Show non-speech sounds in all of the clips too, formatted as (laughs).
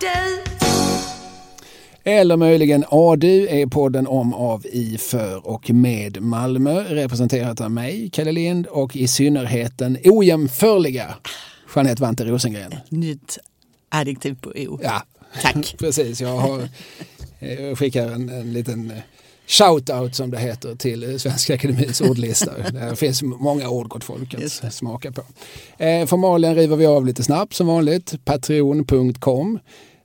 du. Eller möjligen ADU är podden om, av, i, för och med Malmö. Representerat av mig, Kalle Lind och i synnerhet den ojämförliga Jeanette Vante Rosengren. Nytt adjektiv på O. Ja, Tack. (laughs) precis. Jag, har, eh, jag skickar en, en liten eh, shout-out som det heter till Svenska Akademins ordlista. (laughs) Det finns många ord gott folk att smaka på. Eh, formaligen river vi av lite snabbt som vanligt. Patreon.com.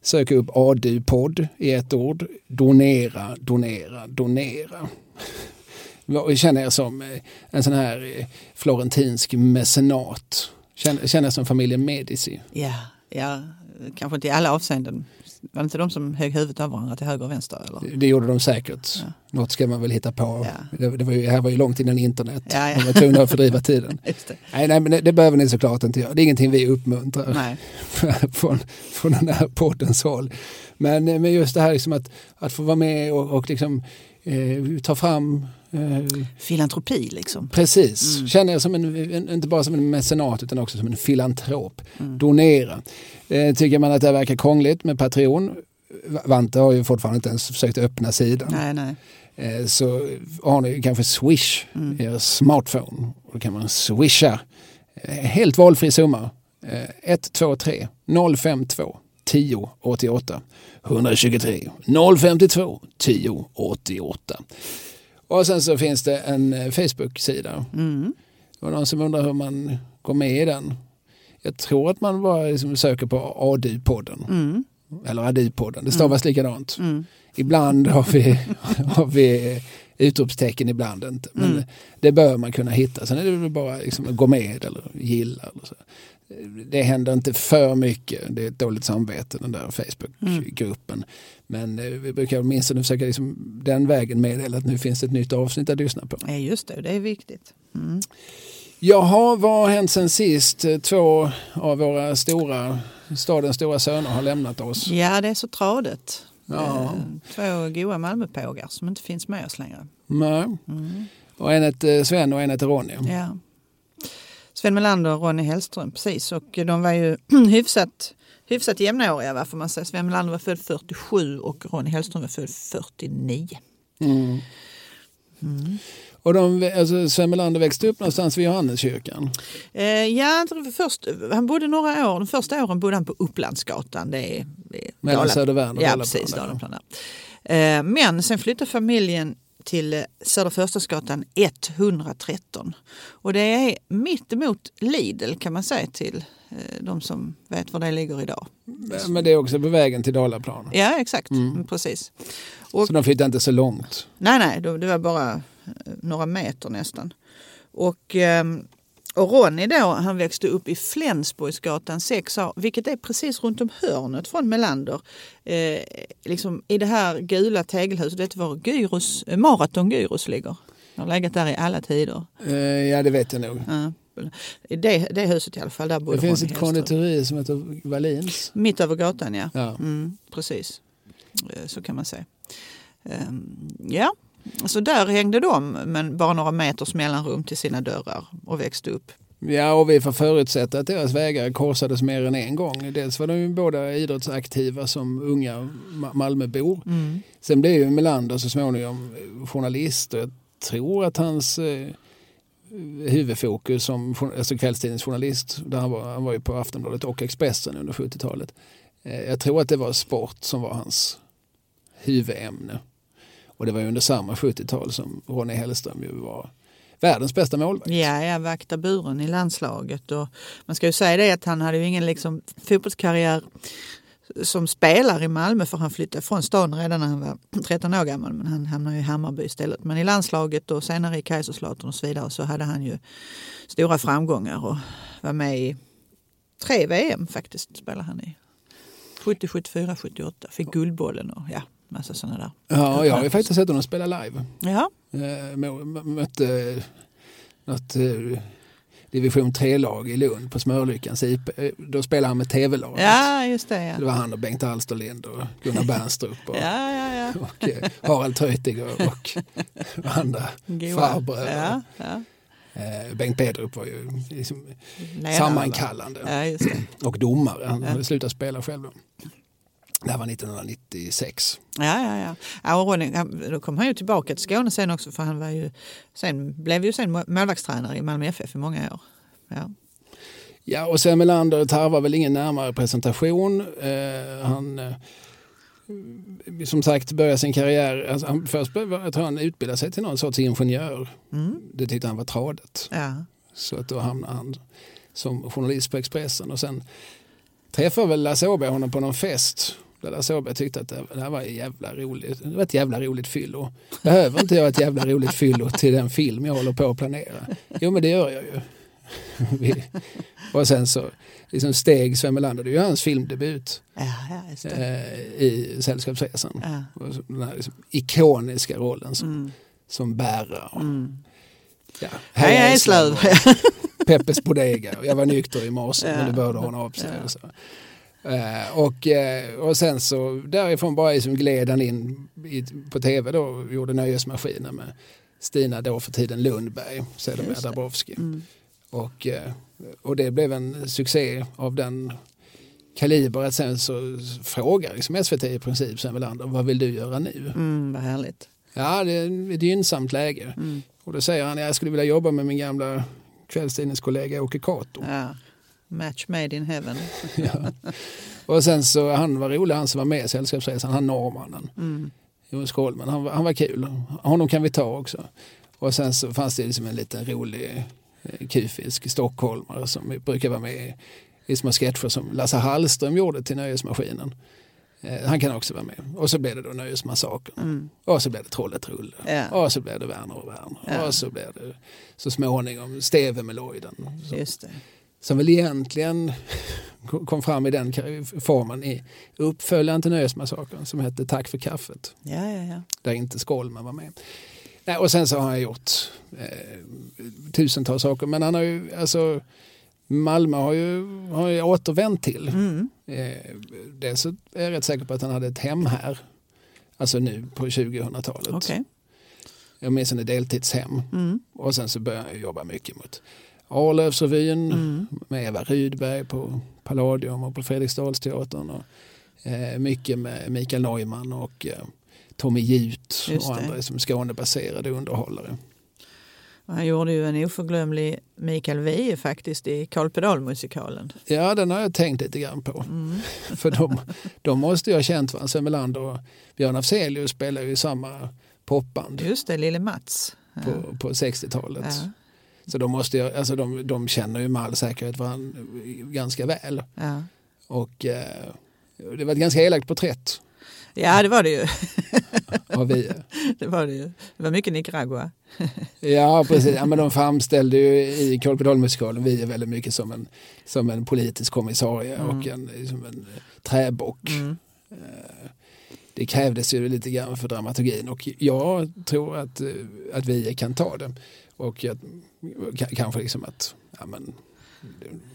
Sök upp ADU-podd i ett ord. Donera, donera, donera. Känner er som eh, en sån här eh, florentinsk mecenat. Känner, känner er som familjen Medici. Ja, ja, kanske inte i alla avseenden. Var det inte de som högg huvudet av varandra till höger och vänster? Eller? Det gjorde de säkert. Ja. Något ska man väl hitta på. Ja. Det, det, var ju, det här var ju långt innan internet. Ja, ja. De var tvungna att fördriva tiden. (laughs) Nej, nej men det, det behöver ni såklart inte göra. Det är ingenting vi uppmuntrar (laughs) från, från den här poddens håll. Men, men just det här liksom att, att få vara med och, och liksom, eh, ta fram eh, Filantropi liksom. Precis, Mm. känner jag som en, inte bara som en mecenat utan också som en filantrop. Mm. Donera. Eh, tycker man att det verkar krångligt med Patreon, Vante har ju fortfarande inte ens försökt öppna sidan. Nej, nej. Eh, så har ni kanske Swish Mm. i er smartphone. Då kan man swisha. Eh, helt valfri summa. Eh, 123 052 10 88 123 052 10 88. Och sen så finns det en eh, Facebook-sida. Mm. Det var någon som undrar hur man går med i den. Jag tror att man bara liksom söker på ADU-podden. Mm. Eller ADU-podden. Det stavas likadant. Mm. Ibland har vi, (laughs) har vi utropstecken, ibland inte. Men Mm. det bör man kunna hitta. Sen är det väl bara liksom gå med eller gilla. Eller så. Det händer inte för mycket. Det är ett dåligt samvete den där Facebookgruppen. Men eh, vi brukar åtminstone försöka liksom den vägen meddela att nu finns det ett nytt avsnitt att lyssna på. Ja, just det. Det är viktigt. Mm. Jaha, vad har hänt sen sist? Två av våra stora, stadens stora söner har lämnat oss. Ja, det är så tradigt. Ja. Eh, Två goa Malmöpågar som inte finns med oss längre. Nej. Mm. Och en heter Sven och en heter Ronny. Ja. Sven Melander och Ronny Hellström, precis. Och de var ju (clears throat) hyfsat, hyfsat jämnåriga, va, får man säga. Sven Melander var född 47 och Ronny Hellström var född 49. Mm. Mm. Och de, alltså Sven Melander växte upp någonstans vid Johanneskyrkan. Eh, ja, först, han bodde några år, de första åren bodde han på Upplandsgatan. Det är, det är Mellan Södervärn och Ja, precis. där. Eh, men sen flyttade familjen till Södra Förstadsgatan 113. Och det är mitt emot Lidl kan man säga till eh, de som vet var det ligger idag. Men det är också på vägen till Dalaplan. Ja, exakt. Mm. Precis. Och- Så de flyttade inte så långt. Nej, nej, det var bara eh, några meter nästan. Och, ehm, och Ronny då, han växte upp i Flensburgsgatan 6A, vilket är precis runt om hörnet från Melander. Eh, liksom I det här gula tegelhuset, vet du var Gyros, eh, Marathon Gyros ligger? Det har legat där i alla tider. Eh, ja, det vet jag nog. Ja. I det, det huset i alla fall, där bodde Det finns Ronny ett konditori som heter Wallins. Mitt över gatan, ja. Ja. Mm, precis, Eh, så kan man säga. Ehm, ja, så där hängde de, men bara några meters mellanrum till sina dörrar och växte upp. ja, och vi får förutsätta att deras vägar korsades mer än en gång. Dels var de ju båda idrottsaktiva som unga Ma- Malmöbor. Mm. Sen blev ju Melander så småningom journalist och jag tror att hans eh, huvudfokus som alltså kvällstidningsjournalist, där han, var, han var ju på Aftonbladet och Expressen under 70-talet. Eh, jag tror att det var sport som var hans huvudämne. Och det var ju under samma 70-tal som Ronny Hellström ju var världens bästa målvakt. Ja, jag vakta buren i landslaget. Och man ska ju säga det att han hade ju ingen liksom, fotbollskarriär som spelare i Malmö för han flyttade från stan redan när han var 13 år gammal. Men han hamnade i Hammarby istället. Men i landslaget och senare i Kaiserslautern och så vidare så hade han ju stora framgångar och var med i tre VM faktiskt spelade han i. 70, 74, 78. Fick Guldbollen och ja, massa sådana där. Ja, jag har ju faktiskt sett honom spela live. Ja, Eh, mötte något eh, division 3-lag i Lund på Smörlyckans IP. Eh, Då spelade han med tv-laget. ja just det. Ja, Det var han och Bengt Alsterlind och Gunnar Bernstrup och, (laughs) ja, ja. ja. och eh, Harald Treutiger och (laughs) andra farbröder. Eh, Bengt Pedrup var ju liksom Ledare, sammankallande (clears throat) och domare. Han hade slutat spela själv. då. Det här var 1996. Ja, ja, ja. ja och Ronny, han, då kom han ju tillbaka till Skåne sen också för han var ju, sen, blev ju sen målvaktstränare i Malmö FF i många år. Ja. Ja, och sen Melander tarvar väl ingen närmare presentation. Eh, han eh, som sagt började sin karriär, alltså han, först tror han utbildade sig till någon sorts ingenjör. Mm. Det tyckte han var tradigt. Ja. Så att då hamnade han som journalist på Expressen och sen träffade väl Lasse Åberg honom på någon fest där Lasse Åberg tyckte att det här var jävla roligt. Det var ett jävla roligt fyllo. Behöver inte jag ett jävla roligt fyllo till den film jag håller på att planera? Jo men det gör jag ju. (laughs) och sen så liksom steg Sven Melander, det är ju hans filmdebut ja, ja, eh, i Sällskapsresan. Ja. Den här liksom ikoniska rollen som, mm. som bärare. Mm. Ja, Hej Eslöv! (laughs) Peppes Bodega. Jag var nykter i morse men det började hon av sig. Uh, och, uh, och sen så därifrån bara liksom gled han in i, på tv då och gjorde Nöjesmaskinen med Stina då för tiden Lundberg, sedermera Dabrowski. Mm. Och, uh, och det blev en succé av den kaliber att sen så frågar liksom SVT i princip Sven Welander, vad vill du göra nu? Mm, vad härligt. Ja, det är ett gynnsamt läge. Mm. Och då säger han, jag skulle vilja jobba med min gamla kvällstidningskollega Åke Cato. Ja. Match made in heaven. (laughs) ja. Och sen så, han var rolig, han som var med i Sällskapsresan, han norrmannen. Mm. Jonas han, han var kul. Honom kan vi ta också. Och sen så fanns det liksom en liten rolig eh, kufisk stockholmare som brukar vara med i små sketcher som Lasse Hallström gjorde till Nöjesmaskinen. Eh, han kan också vara med. Och så blev det då Nöjesmassakern. Mm. Och så blev det Trollet Rulle. Ja. Och så blev det Werner och Werner. Ja. Och så blev det så småningom Steve med Lloyden. Just det. Som väl egentligen (laughs) kom fram i den formen i uppföljaren till Nöjesmassakern som hette Tack för kaffet. Ja, ja, ja. Där inte Skolman var med. Nej, och sen så har han gjort eh, tusentals saker. Men han har ju, alltså Malmö har ju, har ju återvänt till. Mm. Eh, dels så är jag rätt säker på att han hade ett hem här. Alltså nu på 2000-talet. Okay. Åtminstone deltidshem. Mm. Och sen så började jag jobba mycket mot Arlövsrevyn Mm. med Eva Rydberg på Palladium och på Fredriksdalsteatern. Och, eh, mycket med Mikael Neumann och eh, Tommy Jut och andra som Skånebaserade underhållare. Han gjorde ju en oförglömlig Mikael Wiehe faktiskt i Karl Pedal-musikalen. Ja, den har jag tänkt lite grann på. Mm. (laughs) För de, de måste ju ha känt varandra. Sven Melander och Björn Afzelius spelar ju i samma popband Just det, Lille Mats. Ja. på, på 60-talet. Ja. Så de, måste ju, alltså de, de känner ju med all säkerhet varandra ganska väl. Ja. Och eh, det var ett ganska elakt porträtt ja, det var det ju. (laughs) av vi. (laughs) Det var, det ju. Det var mycket Nicaragua. (laughs) Ja, precis. Ja, men de framställde ju i Kolpedalmusikalen vi är väldigt mycket som en, som en politisk kommissarie Mm. och en, som en träbock. Mm. Eh, Det krävdes ju lite grann för dramaturgin och jag tror att, eh, att vi kan ta det. Och att, kanske liksom att, ja, men,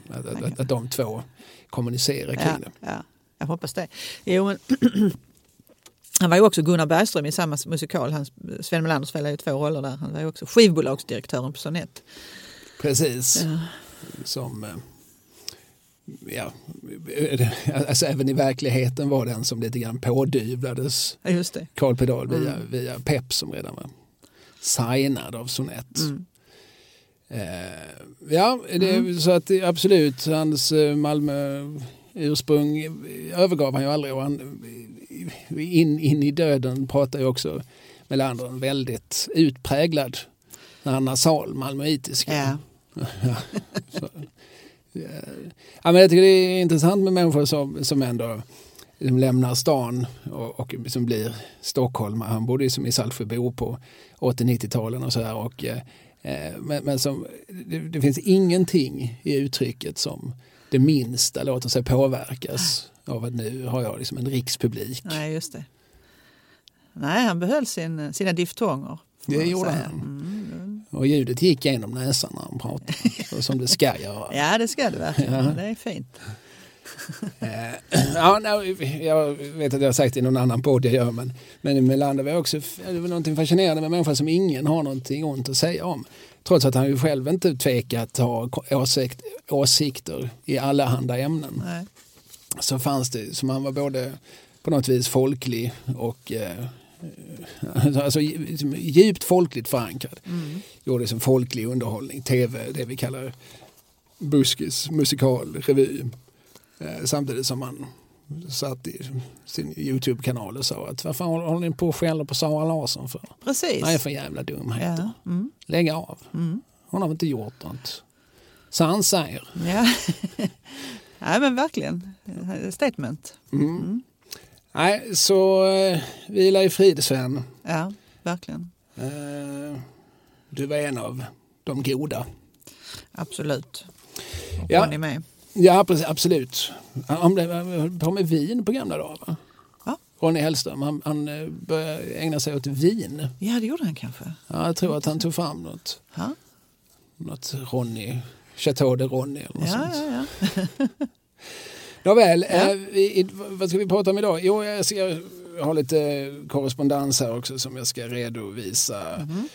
att, att, att, de två kommunicerar kring Ja, det. ja, jag hoppas det. Jo, men (clears throat) han var ju också Gunnar Bergström i samma musikal. Han, Sven Melander spelade ju två roller där. Han var ju också skivbolagsdirektören på Sonett. Precis. Ja. Som, eh, ja, alltså även i verkligheten var den som lite grann pådyvlades. Carl Pedal via, Mm. via Pep som redan var signad av Sonett. Mm. Eh, ja, det, så att absolut, hans eh, Malmö ursprung övergav han ju aldrig och han, in, in i döden pratar ju också Melander en väldigt utpräglad när han nasal malmöitiska. Ja. (laughs) Ja, ja. men jag tycker det är intressant med människor som, som ändå liksom lämnar stan och, och som blir stockholmare. Han bodde ju som i Saltsjöbo på 80-90-talen och så här. Och, eh, men men som, det, det finns ingenting i uttrycket som det minsta låter sig påverkas av att nu har jag liksom en rikspublik. Nej, just det. Nej, han behöll sin, sina diftonger. Det gjorde han. Mm. Och ljudet gick genom näsan när han pratade. så som det ska göra. Ja, det ska det verkligen. Ja. Det är fint. Eh, (clears throat) ja, jag vet att jag har sagt det i någon annan podd jag gör, men, men Melander var också det var någonting fascinerande med människor som ingen har någonting ont att säga om. Trots att han ju själv inte tvekat ha åsikt, åsikter i alla handa ämnen Nej. så fanns det som han var både på något vis folklig och eh, alltså, djupt folkligt förankrad. Mm. Gjorde som folklig underhållning, tv, det vi kallar buskis, musikal, revy. Eh, samtidigt som man satt i sin Youtube-kanal och sa att varför håller ni på och skäller på Sara Larsson för? Precis. Nej, för jävla dumheter. Ja. Mm. Lägg av. Mm. Hon har väl inte gjort något. Så han säger. Ja. (laughs) Nej men verkligen. Statement. Mm. Nej, så eh, vila i frid Sven. Ja, verkligen. Eh, du var en av de goda. Absolut. Och Ja. Ronny med. Ja, precis, absolut. Han höll på med vin på gamla dagar. Va? Ronny Hellström, han, han eh, började ägna sig åt vin. Ja, det gjorde han kanske. Ja, jag tror att han tog fram något, Ja, något Ronny, Chateau de Ronny eller något ja, sånt. ja. ja. (laughs) Nåväl, Ja. eh, vad ska vi prata om idag? Jo, jag ska ha lite korrespondens här också som jag ska redovisa. Mhm.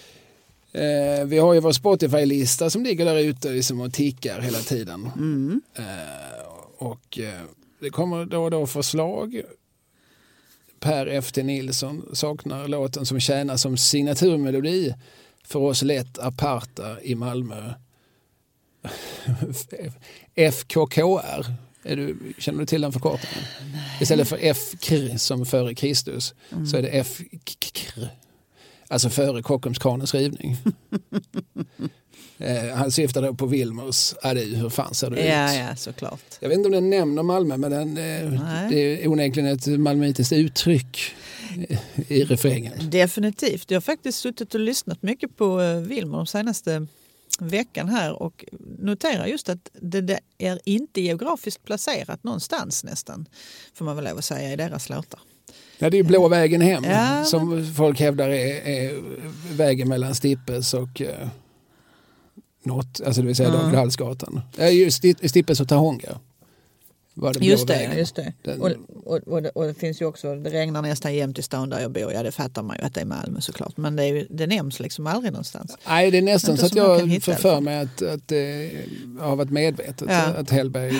Eh, vi har ju vår Spotify-lista som ligger där ute liksom och tickar hela tiden. Mm. Eh, och eh, det kommer då och då förslag. Per F.T. Nilsson saknar låten som tjänar som signaturmelodi för oss lätt aparta i Malmö. (laughs) FKKR. Du, känner du till den förkortningen? Istället för FKR som före Kristus så är det FKR. Alltså före Kockums kranens rivning. (laughs) eh, han syftar då på Wilmers Adu, hur fan ser det ut? Ja, ja, såklart. Jag vet inte om den nämner Malmö men den, eh, det är onekligen ett malmöitiskt uttryck eh, i refrängen. Definitivt. Jag har faktiskt suttit och lyssnat mycket på eh, Wilmer de senaste veckan här och noterar just att det, det är inte geografiskt placerat någonstans nästan, får man väl lov att säga, i deras låtar. Ja, det är ju Blå vägen hem Ja, som folk hävdar är, är vägen mellan Stippes och eh, något, alltså det vill säga Ja. David Hallsgatan. Ja, just Sti- Stippes och Tahonga. Var det Just det, just det. Den- Och, och, och, det. och det finns ju också, det regnar nästan jämt i stan där jag bor. Ja, det fattar man ju att det är Malmö såklart. Men det, är ju, det nämns liksom aldrig någonstans. Nej, det är nästan så att jag får för fall. mig att, att det har varit medvetet. Ja. Att Hellberg,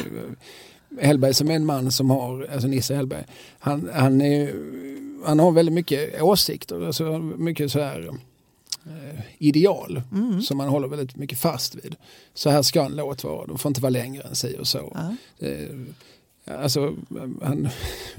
Hellberg som är en man som har, alltså Nisse Hellberg, han, han, är, han har väldigt mycket åsikter, alltså mycket så här ideal Mm. som man håller väldigt mycket fast vid. Så här ska en låt vara, de får inte vara längre än si och så. Ja. Eh, Alltså, han,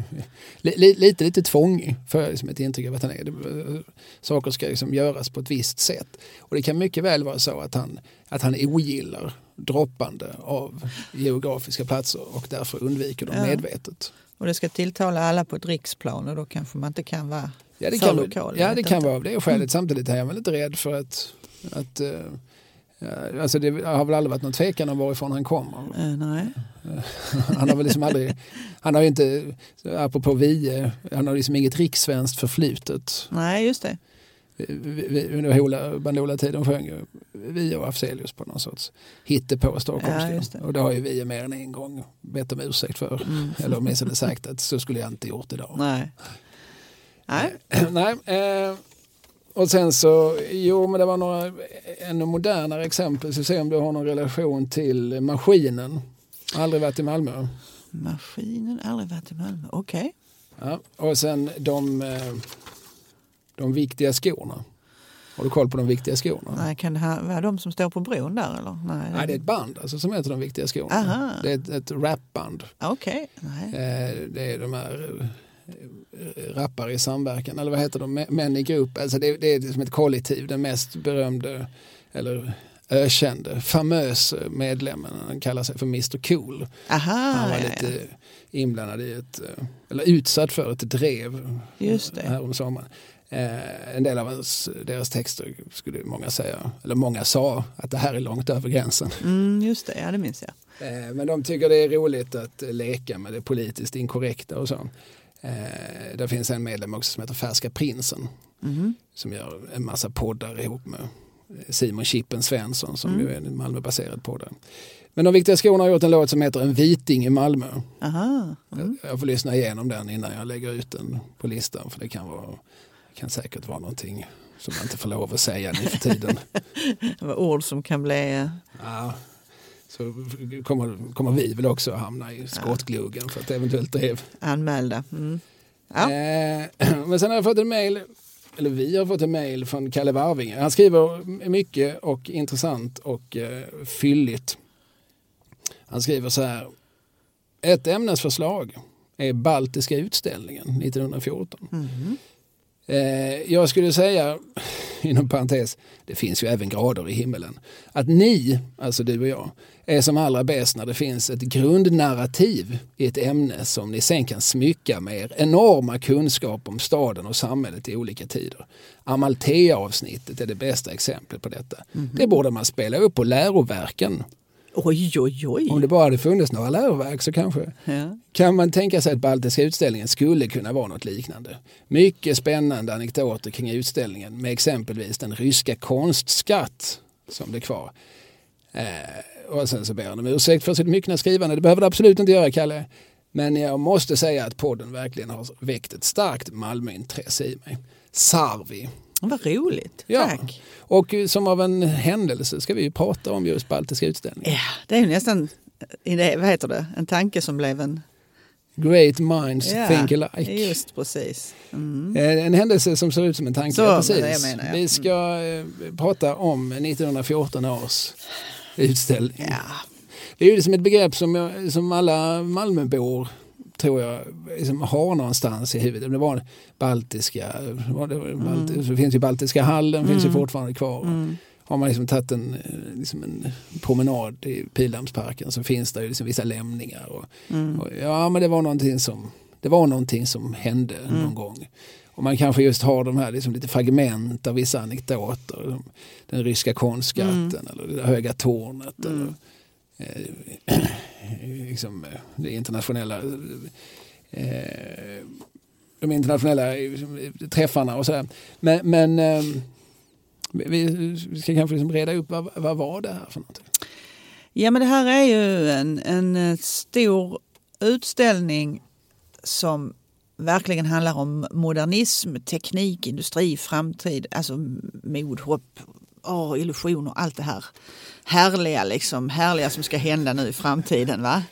(laughs) li, li, lite, lite tvång får jag liksom ett intryck av att han är. Det, saker ska liksom göras på ett visst sätt. Och det kan mycket väl vara så att han, att han ogillar droppande av geografiska platser och därför undviker dem Ja. medvetet. Och det ska tilltala alla på ett riksplan och då kanske man inte kan vara Ja, det för kan, lokal. ja, det kan vara av det skälet. Samtidigt är jag väl inte rädd för att, att eh, alltså det har väl aldrig varit någon tvekan om varifrån han kommer. Nej. Han har väl liksom aldrig, han har ju inte, apropå Vie, han har liksom inget rikssvenskt förflutet. nej, just det. Under hela Bandola-tiden sjöng ju vi och Afzelius på någon sorts hittepå Ja, stockholmska. just det. och det har ju vi mer än en gång bett om ursäkt för. Mm. Eller åtminstone sagt att så skulle jag inte gjort idag. Nej. Nej. (clears throat) Nej, eh, och sen så, jo men det var några ännu modernare exempel. Så se om du har någon relation till Maskinen. Aldrig varit i Malmö. Maskinen aldrig varit i Malmö. Okej. Ja, och sen de, eh, de viktiga skorna. Har du koll på de viktiga skorna? Nej, kan det här vara de som står på bron där eller? Nej, Nej, det är ett band alltså, som heter de viktiga skorna. Aha. Det är ett, ett rapband. Okej. Nej. Eh, det är de här eh, rappare i samverkan, eller vad heter de, Mä- män i grupp. Alltså det, det är som ett kollektiv, den mest berömde eller ökände, famös medlemmen, han kallar sig för Mr Cool. Aha, Han var ja, lite inblandad i ett, eh, eller utsatt för ett drev Just det. här om sommaren. Eh, en del av hans, deras texter skulle många säga, eller många sa att det här är långt över gränsen. Mm, just det, ja det minns jag. Eh, men de tycker det är roligt att leka med det politiskt inkorrekta och så. Eh, där finns en medlem också som heter Färska Prinsen Mhm. som gör en massa poddar ihop med Simon Chippen Svensson som Mm. ju är en Malmöbaserad poddare. Men de viktiga skorna har gjort en låt som heter En viting i Malmö. Aha. Mm. Jag får lyssna igenom den innan jag lägger ut den på listan för det kan, vara, kan säkert vara någonting som man inte får lov att säga nu för tiden. (laughs) Ord som kan bli... eh, Ja, så kommer, kommer vi väl också hamna i skottgluggen för att eventuellt drev. Anmälda. Mm. Ja. Eh, (clears throat) men sen har jag fått en mail, eller vi har fått en mail från Kalle Warvinge. Han skriver mycket och intressant och eh, fylligt. Han skriver så här. Ett ämnesförslag är Baltiska utställningen 1914. Mhm. Eh, jag skulle säga, (laughs) inom parentes, det finns ju även grader i himmelen, att ni, alltså du och jag, är som allra bäst när det finns ett grundnarrativ i ett ämne som ni sen kan smycka med er enorma kunskap om staden och samhället i olika tider. Amalthea-avsnittet är det bästa exemplet på detta. Det borde man spela upp på läroverken. Oj, oj, oj. Om det bara hade funnits några läroverk så kanske. Ja. Kan man tänka sig att Baltiska utställningen skulle kunna vara något liknande? Mycket spännande anekdoter kring utställningen med exempelvis den ryska konstskatt som blev kvar. Eh, och sen så ber han om ursäkt för sitt myckna skrivande. Det behöver det absolut inte göra, Kalle. Men jag måste säga att podden verkligen har väckt ett starkt Malmöintresse i mig. Sarvi. Vad roligt. Ja. Tack. Och som av en händelse ska vi ju prata om just Baltiska utställningen. Ja, det är ju nästan vad heter det? en tanke som blev en... Great minds Ja, think alike. Just precis. Mm. Eh, En händelse som ser ut som en tanke. Så, ja, precis. menar jag. Vi ska eh, prata om 1914 års utställning. Ja. Det är ju som ett begrepp som, som alla Malmöbor tror jag liksom har någonstans i huvudet. Det var baltiska, var det, balti, Mm. det finns ju baltiska hallen, finns ju fortfarande kvar. Har man liksom tagit en, eh, liksom en promenad i Pildammsparken så finns det ju liksom vissa lämningar. Och, Mm. och, ja men det var någonting som, det var någonting som hände Mm. någon gång. Och man kanske just har de här liksom lite fragment av vissa anekdoter. som Den ryska konstskatten Mm. eller det höga tornet. Eller, eh, (clears throat) liksom, eh, det internationella eh, de internationella eh, träffarna och sådär. Men, men eh, vi vi ska kanske liksom reda upp vad, vad var det här för någonting? ja, men det här är ju en, en eh, stor utställning som verkligen handlar om modernism, teknik, industri, framtid, alltså mod, hopp, ah, åh, illusioner, allt det här härliga, liksom, härliga som ska hända nu i framtiden. Va?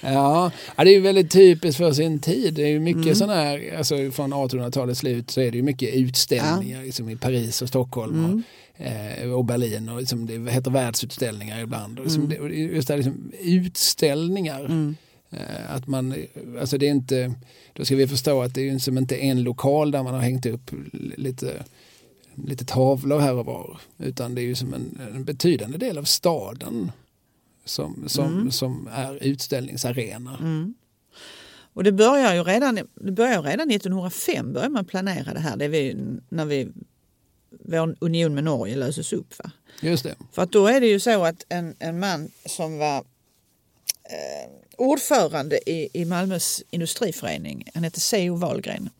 Ja, ja, det är ju väldigt typiskt för sin tid. Det är ju mycket Mm. sådana här, alltså från 1800-talets slut så är det ju mycket utställningar liksom i Paris och Stockholm Mm. och, eh, och Berlin och liksom, det heter världsutställningar ibland. Och liksom, det, och just det här liksom, utställningar. Mm. Eh, Att man, alltså det är inte, då ska vi förstå att det är ju som inte en lokal där man har hängt upp lite, lite tavlor här och var. Utan det är ju som en, en betydande del av staden som, som, som är utställningsarena. Mm. Och det börjar ju redan, det börjar redan 1905 börjar man planera det här. Det är vi, när vi, vår union med Norge löses upp. Va? Just det. För att då är det ju så att en, en man som var eh, ordförande i, i Malmös industriförening, han hette C.O. Wahlgren.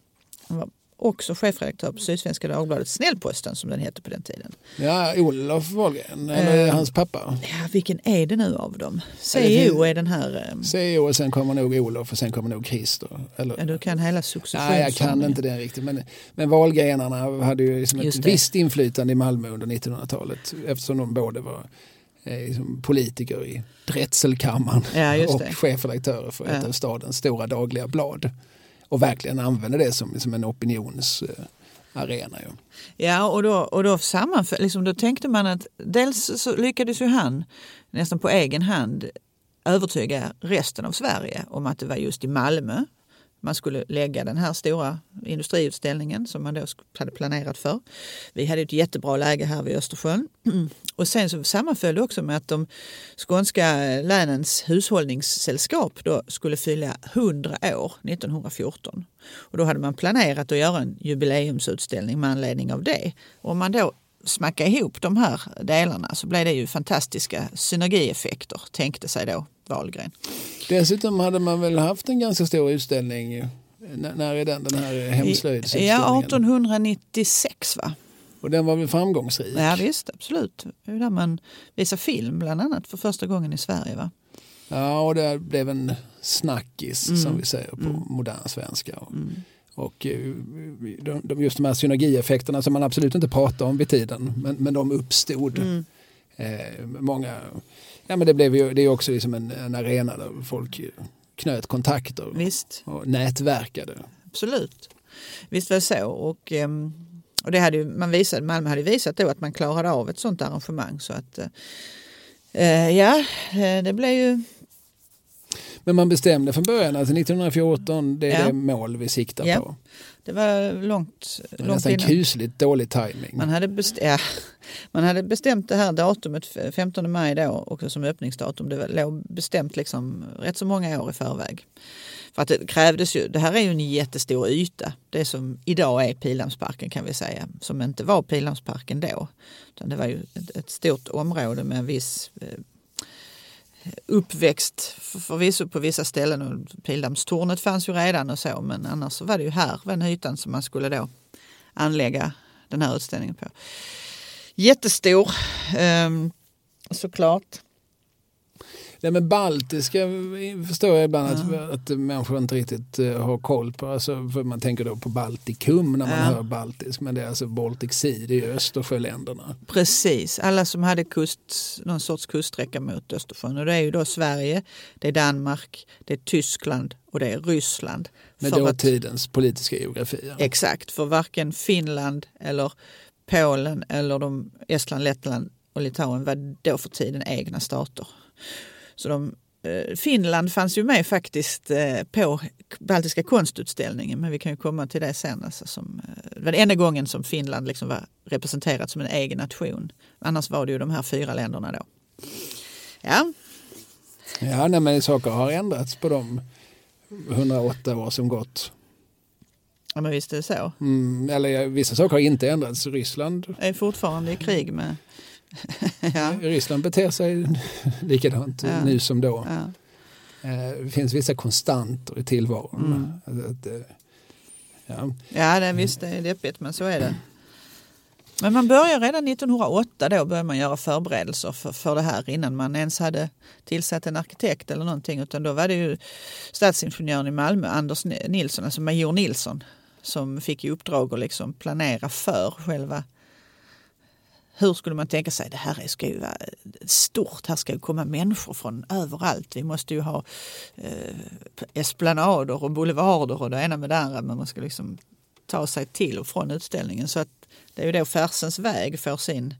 Han var också chefredaktör på Sydsvenska Dagbladet, Snällposten som den hette på den tiden. Ja, Olof Wahlgren, eller Eh. hans pappa. Ja, vilken är det nu av dem? C.O. är den här, eh, CEO och sen kommer nog Olof och sen kommer nog Christer. Eller, ja, du kan hela successionen. Nej, jag kan inte det riktigt. Men, men Wahlgrenarna hade ju liksom ett det. visst inflytande i Malmö under 1900-talet eftersom de både var eh, liksom politiker i drätselkammaren Ja, och chefredaktörer för ett Ja. av stadens stora dagliga blad. Och verkligen använde det som, som en opinionsarena. Ju. Ja, och då, och då, liksom, då tänkte man att dels så lyckades ju han nästan på egen hand övertyga resten av Sverige om att det var just i Malmö man skulle lägga den här stora industriutställningen som man då hade planerat för. Vi hade ett jättebra läge här vid Östersjön. (clears throat) Och sen så sammanföll det också med att de skånska länens hushållningssällskap då skulle fylla 100 år 1914. Och då hade man planerat att göra en jubileumsutställning med anledning av det. Och om man då smackade ihop de här delarna så blev det ju fantastiska synergieffekter, tänkte sig då Wahlgren. Dessutom hade man väl haft en ganska stor utställning. eh, När, när är den, den här hemslöjdsutställningen? Ja, 1896 va? Och den var väl framgångsrik? Ja visst, absolut. Det är där man visar film bland annat för första gången i Sverige. va? Ja, och det blev en snackis Mm. som vi säger på modern svenska. Och, och eh, de, de, just de här synergieffekterna som man absolut inte pratade om vid tiden, men, men de uppstod. Mm. Eh, många, ja, men det, blev ju, det är också liksom en, en arena där folk knöt kontakter Visst, och nätverkade. absolut. Visst var det så. Och, ehm, och det hade ju, man visade, Malmö hade visat då att man klarade av ett sånt arrangemang. Så att, eh, ja, eh, det blev ju... Men man bestämde från början att 1914 det är Ja. det mål vi siktar Ja. på. Det var långt, Det var långt nästan innan. kusligt dålig timing. Man hade, bestämt, ja, man hade bestämt det här datumet 15 maj då också som öppningsdatum. Det låg bestämt liksom rätt så många år i förväg. För att det krävdes ju, det här är ju en jättestor yta. Det som idag är Pildammsparken kan vi säga. Som inte var Pildammsparken då. Utan det var ju ett, ett stort område med en viss eh, uppväxt förvisso på vissa ställen. Och Pildammstornet fanns ju redan och så. Men annars så var det ju här, den ytan som man skulle då anlägga den här utställningen på. Jättestor ehm, såklart. Nej, men baltiska förstår jag ibland att, att människor inte riktigt eh, har koll på. Alltså, för man tänker då på Baltikum när man Ja. hör baltisk. Men det är alltså Baltic Sea, det är Östersjöländerna. Precis, alla som hade kust, någon sorts kuststräcka mot Östersjön. Och det är ju då Sverige, det är Danmark, det är Tyskland och det är Ryssland. Med För att- dåtidens politiska geografi. Ja. Exakt, för varken Finland eller Polen eller de, Estland, Lettland och Litauen var då för tiden egna stater. Så de, eh, Finland fanns ju med faktiskt eh, på Baltiska konstutställningen men vi kan ju komma till det sen. Alltså som, eh, det var den enda gången som Finland liksom var representerat som en egen nation. Annars var det ju de här fyra länderna då. Ja, Ja, nej, men saker har ändrats på de 108 år som gått. ja men visst är det så. Mm, eller vissa saker har inte ändrats. Ryssland, är fortfarande i krig med... ja, Ryssland beter sig likadant Ja. nu som då. ja. Eh, Det finns vissa konstanter i tillvaron. Mm. Eh, ja. Ja, det, visst det är deppigt men så är det. Men man börjar redan 1908 då börjar man göra förberedelser för, för det här innan man ens hade tillsatt en arkitekt eller någonting. Utan då var det ju stadsingenjören i Malmö, Anders Nilsson, alltså major Nilsson, som fick i uppdrag att liksom planera för själva hur skulle man tänka sig det här ska ju vara stort, här ska ju komma människor från överallt. Vi måste ju ha eh, esplanader och boulevarder och det ena med det andra. Men man ska liksom ta sig till och från utställningen. Så att det är ju då Färsens väg får sin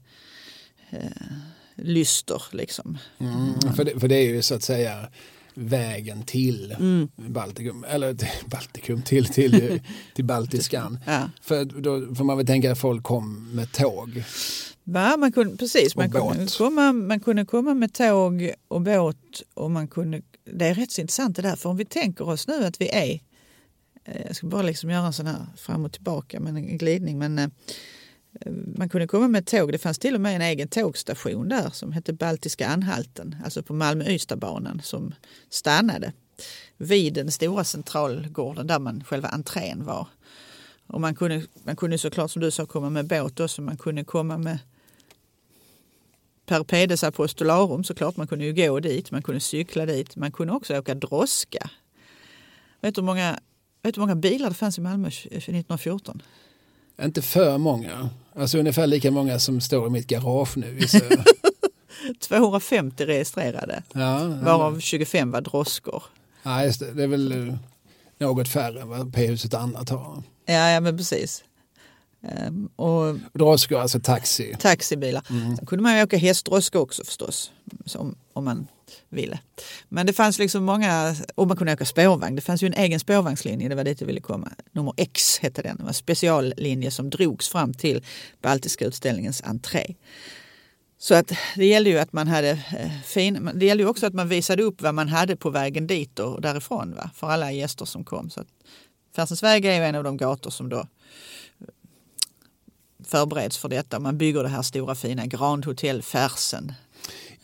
eh, lyster. Liksom. Mm. För, det, för det är ju så att säga vägen till Mm. Baltikum, eller till (laughs) Baltikum, till, till, till Baltiskan. (laughs) Ja. För då får man väl tänka att folk kom med tåg. Ja, man kunde, precis, man kunde, komma, man kunde komma med tåg och båt. Och man kunde, det är rätt så intressant det där, för om vi tänker oss nu att vi är, eh, jag ska bara liksom göra en sån här fram och tillbaka, men en glidning. Men, eh, Eh, man kunde komma med tåg, det fanns till och med en egen tågstation där som hette Baltiska anhalten, alltså på Malmö-Ystadbanan som stannade vid den stora centralgården där man själva entrén var. Och man kunde, man kunde såklart som du sa komma med båt också, man kunde komma med Per Pedes apostolarum såklart, man kunde ju gå dit, man kunde cykla dit, man kunde också åka droska. Vet du hur många, vet du hur många bilar det fanns i Malmö 1914? Inte för många. Alltså ungefär lika många som står i mitt garage nu. (laughs) Vissa, 250 registrerade, ja, varav 25 var droskor. ja, just det. det är väl eh, något färre än vad P-huset annat har. Ja, ja men precis. Ehm, och Droskor, alltså taxi. taxibilar. Sen kunde man ju åka hästdroska också förstås, som, om man ville. Men det fanns liksom många, och man kunde åka spårvagn. Det fanns ju en egen spårvagnslinje, det var dit jag ville komma. Nummer X hette den, det var en speciallinje som drogs fram till Baltiska utställningens entré. Så att det gällde ju att man hade eh, fin, det gällde ju också att man visade upp vad man hade på vägen dit och därifrån va? för alla gäster som kom. Så att Färsens väg är ju en av de gator som då eh, förbereds för detta. Man bygger det här stora fina Grand Hotel Färsen.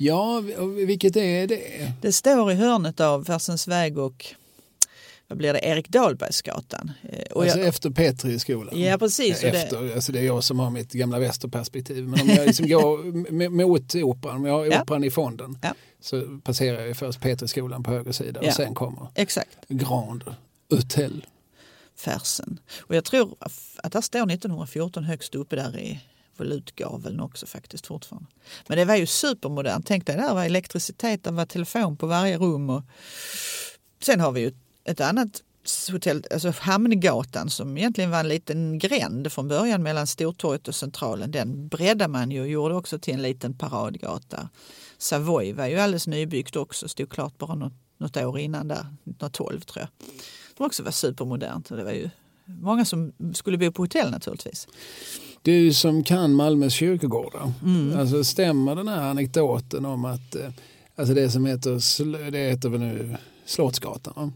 Ja, vilket är det? Det står i hörnet av Färsens väg och vad blir det, Erik Dahlbergsgatan. Eh, Och Alltså jag, efter Petri-skolan. Ja, precis, och det- Efter, alltså det är jag som har mitt gamla västerperspektiv. Men om jag liksom går mot operan, om jag har Ja. operan i fonden, Ja. så passerar jag först Petri-skolan på höger sida Ja. och sen kommer exakt, Grand Hotel. Färsen. Och jag tror att där står 1914 högst uppe där i volutgaveln också faktiskt fortfarande. Men det var ju supermodernt. Tänk dig, där var elektricitet, där var telefon på varje rum. Och sen har vi ju ett annat hotell, alltså Hamngatan som egentligen var en liten gränd från början mellan Stortorget och Centralen. Den breddade man ju och gjorde också till en liten paradgata. Savoy var ju alldeles nybyggt också, stod klart bara något, något år innan där, 1912 tror jag. Det också var supermodernt och det var ju många som skulle bo på hotell naturligtvis. Du som kan Malmös kyrkogårdar, mm. alltså stämmer den här anekdoten om att eh, alltså det som heter, det heter väl nu Slottsgatan,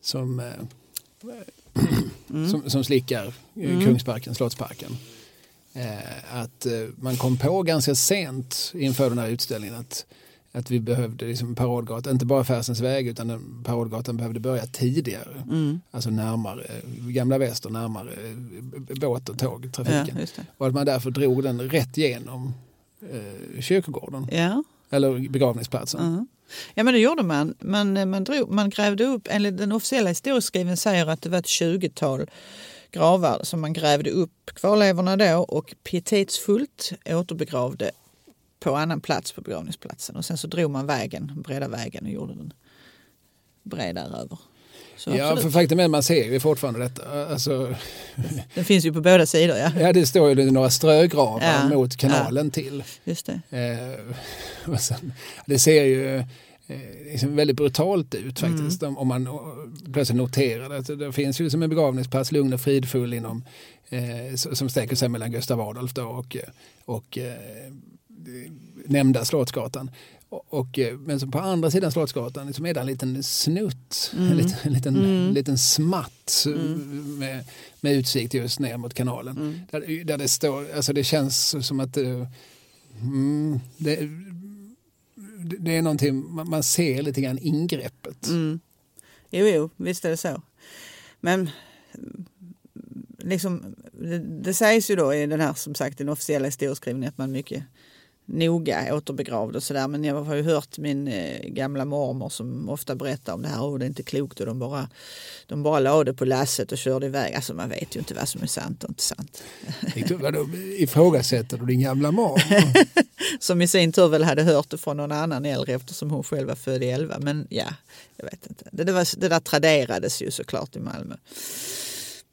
som, eh, (clears throat) mm. som, som, slickar eh, mm. Kungsparken, Slottsparken. att man kom på ganska sent inför den här utställningen att att vi behövde liksom paradgata, inte bara Färsens väg utan paradgatan behövde börja tidigare. Mm. Alltså närmare Gamla Väster, närmare båt och tågtrafiken. Ja, och att man därför drog den rätt igenom eh, kyrkogården. Ja. Eller begravningsplatsen. Uh Ja men det gjorde man. Man, man, drog, man grävde upp, enligt den officiella historieskrivningen säger att det var ett 20-tal gravar som man grävde upp kvarlevorna då och pietetsfullt återbegravde på annan plats på begravningsplatsen. Och sen så drog man vägen, breda vägen och gjorde den bredare över. Så ja, absolut. för faktum är att man ser ju fortfarande detta. Alltså, (laughs) den finns ju på båda sidor. Ja, ja det står ju några strögravar ja. mot kanalen ja. till. Just det. Eh, (laughs) sen, det ser ju eh, liksom väldigt brutalt ut faktiskt. Mm. Om man plötsligt noterar det. Det finns ju som en begravningsplats, lugn och fridfull inom, eh, som sträcker sig mellan Gustav Adolf och, och eh, nämnda Slottsgatan. Och, eh, men så på andra sidan Slottsgatan liksom är det en liten snutt, mm. en liten, en liten, mm. liten smatt mm. med, med utsikt just ner mot kanalen. Mm. Där, där det står, alltså det känns som att det, mm, det, det är någonting, man ser lite grann ingreppet. Mm. Jo, jo, visst är det så. Men liksom, det, det sägs ju då i den här som sagt den officiella historieskrivningen att man mycket noga återbegravd och sådär. Men jag har ju hört min eh, gamla mormor som ofta berättar om det här och det är inte klokt och de bara, de bara lade på lasset och körde iväg. Alltså man vet ju inte vad som är sant och inte sant. Ifrågasätter du din gamla mormor? (laughs) som i sin tur väl hade hört det från någon annan äldre eftersom hon själv var född i 11. Men ja, jag vet inte. Det, det, var, det där traderades ju såklart i Malmö.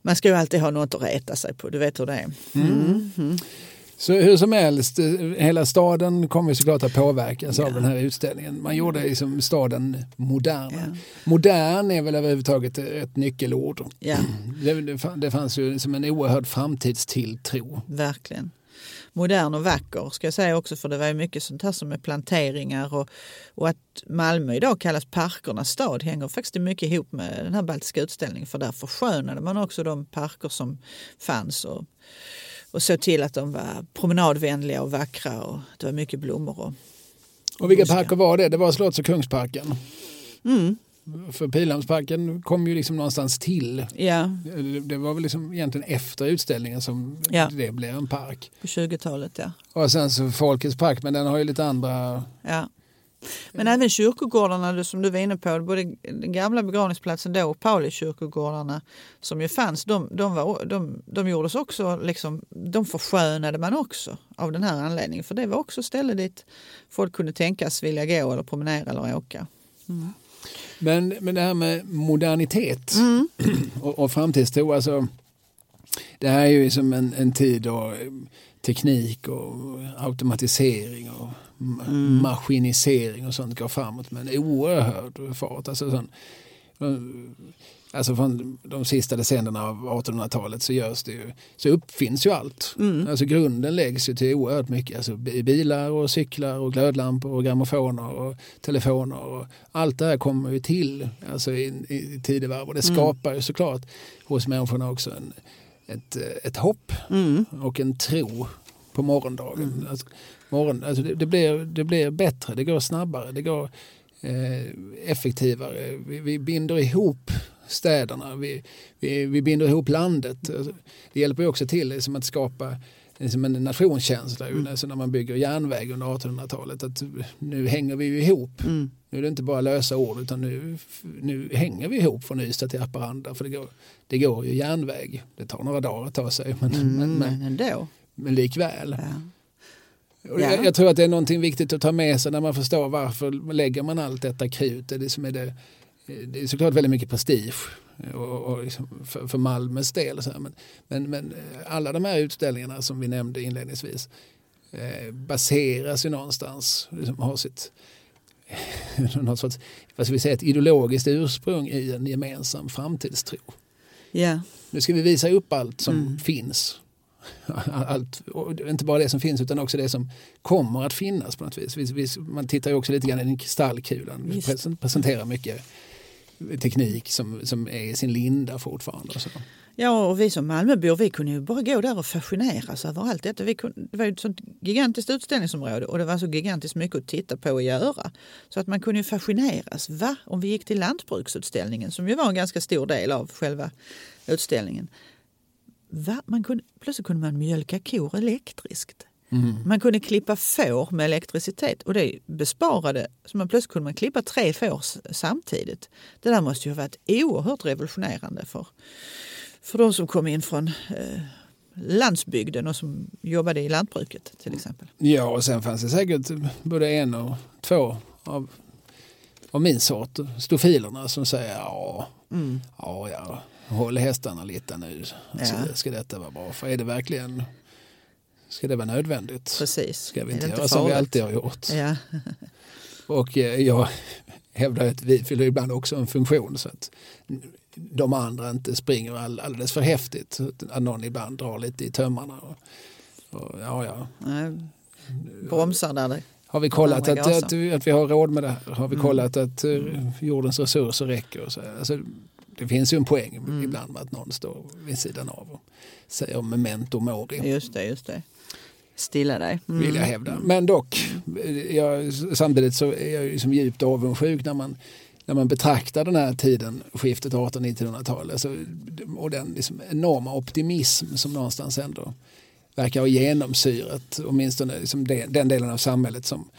Man ska ju alltid ha något att reta sig på, du vet hur det är. Mm. Mm. Så hur som helst, hela staden kommer såklart att påverkas ja. av den här utställningen. Man gjorde liksom staden modern. Ja. Modern är väl överhuvudtaget ett nyckelord. Ja. (clears throat) Det, det fanns ju som en oerhörd framtidstilltro. Verkligen modern och vacker ska jag säga också för det var ju mycket sånt här som är planteringar och, och att Malmö idag kallas parkernas stad hänger faktiskt mycket ihop med den här baltiska utställningen för där förskönade man också de parker som fanns och och såg till att de var promenadvänliga och vackra och det var mycket blommor. Och, och vilka parker var det? Det var Slotts och Kungsparken? Mm. För Pildammsparken kom ju liksom någonstans till. Ja. Det var väl liksom egentligen efter utställningen som ja. det blev en park. På 20-talet ja. Och sen så Folkets park men den har ju lite andra ja. Men även kyrkogårdarna som du var inne på, både den gamla begravningsplatsen då och Paulikyrkogårdarna som ju fanns, de, de, var, de, de gjordes också, liksom, de förskönade man också av den här anledningen. För det var också ställe dit folk kunde tänkas vilja gå eller promenera eller åka. Mm. Men, men det här med modernitet mm. (clears throat) och, och framtidstro, alltså, det här är ju som en, en tid då teknik och automatisering och mm. maskinisering och sånt går framåt med en oerhörd fart. Alltså, sån, alltså från de sista decennierna av 1800-talet så görs det ju, så uppfinns ju allt. Mm. Alltså grunden läggs ju till oerhört mycket. Alltså bilar och cyklar och glödlampor och grammofoner och telefoner. Och allt det här kommer ju till alltså i, i tidevarv och det mm. skapar ju såklart hos människorna också en, ett, ett hopp mm. och en tro på morgondagen. Mm. Alltså, morgon, alltså det, det, blir, det blir bättre, det går snabbare, det går eh, effektivare. Vi, vi, binder ihop städerna, vi, vi, vi binder ihop landet. Alltså, det hjälper också till liksom att skapa liksom en nationskänsla mm. alltså när man bygger järnväg under 1800-talet. Att nu hänger vi ju ihop. Mm. Nu är det inte bara lösa ord utan nu, nu hänger vi ihop från Ystad till Haparanda. För det går, det går ju järnväg. Det tar några dagar att ta sig. Men, mm, men, men, ändå. men likväl. Ja. Ja. Jag, jag, tror att det är någonting viktigt att ta med sig när man förstår varför lägger man allt detta krut. Det är, det som är det, det är såklart väldigt mycket prestige och, och liksom för, för Malmös del. Så. Men, men, men alla de här utställningarna som vi nämnde inledningsvis eh, baseras ju någonstans, liksom har sitt (laughs) något sorts, vad ska vi säga, ett ideologiskt ursprung i en gemensam framtidstro. Ja. Nu ska vi visa upp allt som Mm. finns. (laughs) Allt, inte bara det som finns utan också det som kommer att finnas på något vis. Vi- vi- Man tittar ju också lite grann i den kristallkulan. Vi presenterar mycket teknik som, som är i sin linda fortfarande. Och så. Ja, och vi som Malmöbor vi kunde ju bara gå där och fascineras över allt detta. Vi kunde, det var ju ett sånt gigantiskt utställningsområde och det var så gigantiskt mycket att titta på och göra. Så att man kunde ju fascineras. Va? Om vi gick till lantbruksutställningen som ju var en ganska stor del av själva utställningen. Va? Man kunde, plötsligt kunde man mjölka kor elektriskt. Man kunde klippa får med elektricitet och det besparade, så man plötsligt kunde man klippa tre får samtidigt. Det där måste ju ha varit oerhört revolutionerande för, för de som kom in från eh, landsbygden och som jobbade i lantbruket till exempel. Ja, och sen fanns det säkert både en och två av, av min sort, stofilerna, som säger ja, Mm. ja, ja, håll hästarna lite nu. Alltså, Ja. Ska detta vara bra? För är det verkligen, ska det vara nödvändigt? Precis. Ska vi inte göra som vi alltid har gjort? Ja. (laughs) Och eh, jag hävdar att vi fyller ibland också en funktion så att de andra inte springer all, alldeles för häftigt. Att någon ibland drar lite i tömmarna. Och, och, ja, ja. Bromsar där. Har vi kollat att, att, att vi har råd med det här? Har vi Mm. kollat att eh, jordens resurser räcker? Och så, alltså, det finns ju en poäng Mm. ibland med att någon står vid sidan av och säger memento mori. Just det, just det. Stilla dig. Mm. vill jag hävda. Men dock, jag, samtidigt så är jag ju som djupt avundsjuk när man, när man betraktar den här tiden, skiftet 1800-1900-tal, alltså, och den liksom enorma optimism som någonstans ändå verkar ha genomsyrat åtminstone liksom den, den delen av samhället som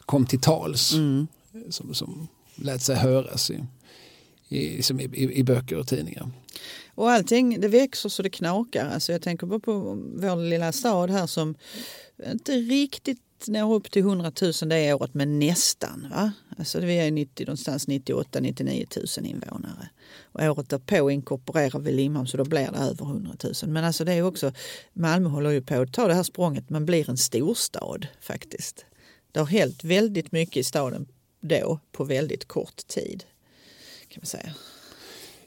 kom till tals, Mm. som, som lät sig höras i, i, liksom i, i, i böcker och tidningar. Och allting det växer så det knakar. Alltså jag tänker bara på vår lilla stad här som inte riktigt når upp till 100 000 det året men nästan. Va? Alltså vi är 90, någonstans 98-99 000 invånare. Och året därpå inkorporerar vi Limhamn så då blir det över 100 000. Men alltså det är också, Malmö håller ju på att ta det här språnget, man blir en storstad faktiskt. Det har hänt väldigt mycket i staden då på väldigt kort tid. Kan man säga.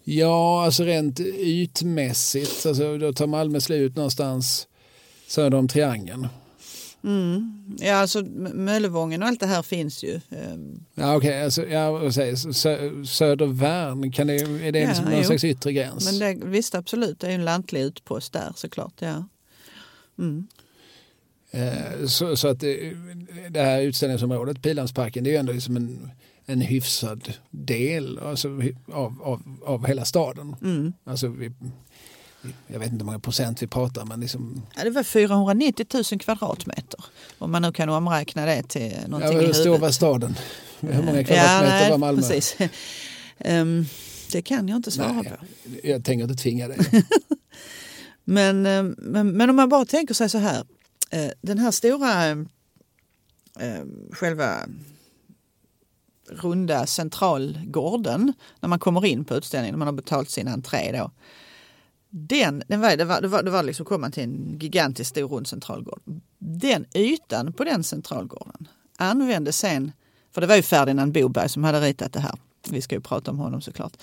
Ja, alltså rent ytmässigt, alltså, då tar Malmö slut någonstans söder om triangeln. Mm. Ja, alltså Möllevången och allt det här finns ju. Ehm, Ja, okej, alltså, ja, sö, Södervärn, kan det, är det Ja, liksom någon jo. slags yttre gräns? Men det, visst, absolut, det är ju en lantlig utpost där såklart. Ja. Mm. Eh, så, så att det, det här utställningsområdet, Pildammsparken, det är ju ändå liksom en, en hyfsad del alltså, av, av, av hela staden. Mm. Alltså, vi, jag vet inte hur många procent vi pratar, men liksom, Ja, det var 490 000 kvadratmeter. Om man nu kan omräkna det till ja, någonting i hur stor var staden? Hur många Ja, kvadratmeter nej, var Malmö? Precis. (laughs) Ehm, det kan jag inte svara Nej, på. jag tänker inte tvinga dig. (laughs) Men, eh, men, men om man bara tänker sig så här. eh, Den här stora eh, själva runda centralgården när man kommer in på utställningen, när man har betalt sin entré då. Den, den var, det var, det var, det var liksom kom man till en gigantisk stor rund centralgård. Den ytan på den centralgården användes sen, för det var ju Ferdinand Boberg som hade ritat det här. Vi ska ju prata om honom såklart.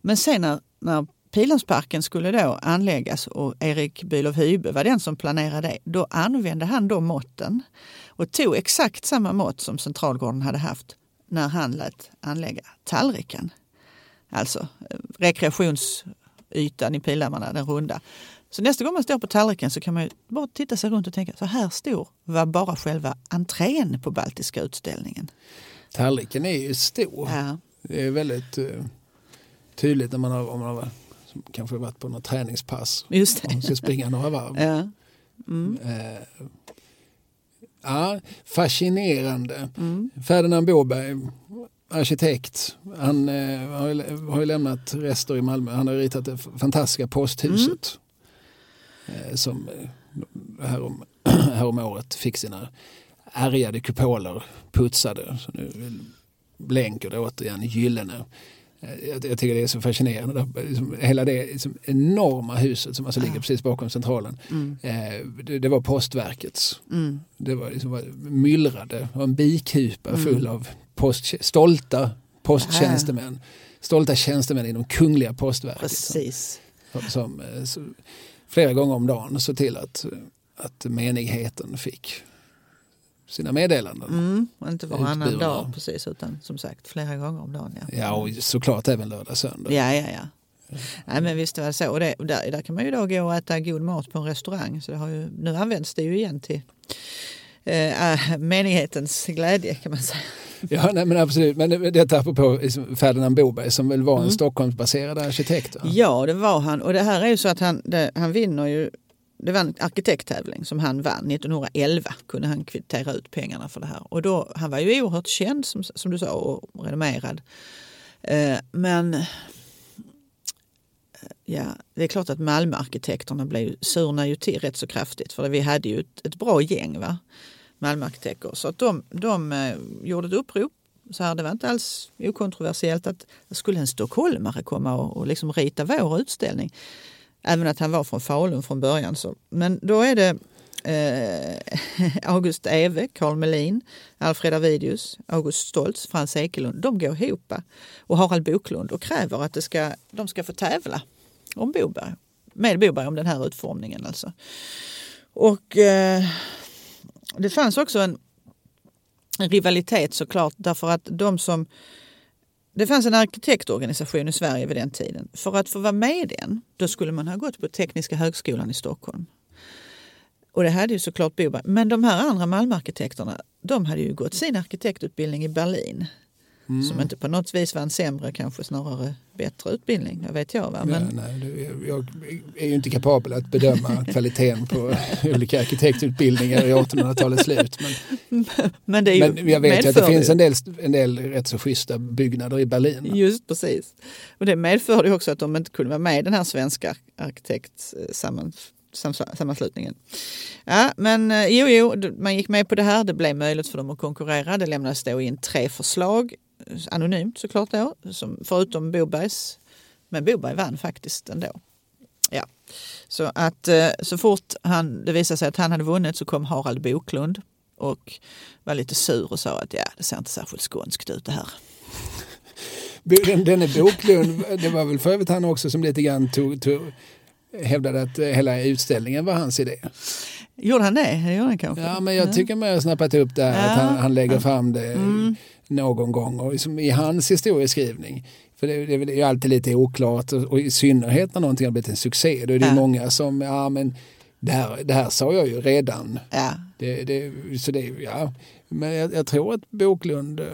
Men sen när, när Pildammsparken skulle då anläggas och Erik Bülow Hybe var den som planerade det. Då använde han de måtten och tog exakt samma mått som Centralgården hade haft när han lät anlägga tallriken. Alltså eh, rekreationsytan i Pildammar, den runda. Så nästa gång man står på tallriken så kan man ju bara titta sig runt och tänka så här stor var bara själva entrén på Baltiska utställningen. Tallriken är ju stor. Ja. Det är väldigt eh, tydligt när man har, om man har kanske varit på något träningspass Just och ska det. springa några varv. Ja. Mm. Eh, ja, fascinerande. Mm. Ferdinand Boberg, arkitekt, han eh, har, ju, har ju lämnat rester i Malmö. Han har ritat det fantastiska posthuset eh, som eh, härom, härom (clears throat) året fick sina ärgade kupoler putsade. Så nu eh, blänker det återigen gyllene. Jag, jag tycker det är så fascinerande. Liksom, hela det liksom, enorma huset som alltså ligger precis bakom centralen. Mm. Eh, det, det var postverkets. Mm. Det var liksom, var myllrade och en bikupa Mm. full av post, stolta posttjänstemän. Stolta tjänstemän inom Kungliga postverket. Precis. Som, som eh, så, flera gånger om dagen såg till att, att menigheten fick sina meddelanden. Mm. och Inte varannan dag precis utan som sagt flera gånger om dagen. Ja, Ja, och såklart även lördag söndag. ja, ja. ja. Nej, men visst var det så. Och det, där, där kan man ju då gå och äta god mat på en restaurang. Så det har ju, nu används det ju igen till eh, äh, menighetens glädje kan man säga. Ja, nej, men absolut. Men det- detta apropå Ferdinand Boberg som väl var en Mm. Stockholmsbaserad arkitekt. Va? Ja, det var han. Och det här är ju så att han, det, han vinner ju det var en arkitekttävling som han vann 1911. Kunde han kvittera ut pengarna för det här. Och då, han var ju oerhört känd som, som du sa och renommerad. Eh, men eh, ja, det är klart att Malmöarkitekterna blev, surnade ju till rätt så kraftigt. För vi hade ju ett, ett bra gäng va? Malmöarkitekter. Så att de, de eh, gjorde ett upprop. Så här, det var inte alls okontroversiellt att skulle en stockholmare komma och, och liksom rita vår utställning. Även att han var från Falun från början. Så. Men då är det eh, (laughs) August Ewe, Carl Melin, Alfred Avidius, August Stoltz, Frans Ekelund. De går ihop eh, och Harald Boklund och kräver att det ska, de ska få tävla om Boberg. Med Boberg om den här utformningen alltså. Och eh, det fanns också en, en rivalitet såklart därför att de som det fanns en arkitektorganisation i Sverige vid den tiden. För att få vara med i den, då skulle man ha gått på Tekniska högskolan i Stockholm. Och det hade ju såklart Boberg. Men de här andra Malmöarkitekterna, de hade ju gått sin arkitektutbildning i Berlin. Mm. Som inte på något vis var en sämre, kanske snarare bättre utbildning. Det vet jag. Va? Men, nej, det- jag är ju inte kapabel att bedöma (laughs) kvaliteten på olika arkitektutbildningar i 1800-talets slut. Men, (laughs) men det är men jag vet ju att det finns en del, en del rätt så schyssta byggnader i Berlin. Just precis. Och det medförde ju också att de inte kunde vara med i den här svenska arkitektsammanslutningen. Ja, men eh, jo, jo, man gick med på det här. Det blev möjligt för dem att konkurrera. Det lämnades då in tre förslag, eh, anonymt såklart då, som, förutom Bobergs. Men Boberg vann faktiskt ändå. Ja. Så att eh, så fort han, det visade sig att han hade vunnit så kom Harald Boklund och var lite sur och sa att ja, det ser inte särskilt skånskt ut det här. Den, denne Boklund, det var väl för övrigt han också som lite grann tog, tog, hävdade att hela utställningen var hans idé. Gjorde han det? Det gjorde han kanske. Ja, men jag tycker man har snappat upp det här, Ja. att han, han lägger fram det Mm. Någon gång och liksom i hans historieskrivning. För det, det, det är ju alltid lite oklart och, och i synnerhet när någonting har blivit en succé. Då är det Ja. många som, ja men det här, det här sa jag ju redan. Ja. Det, det, så det, ja. Men jag, jag tror att Boklund eh,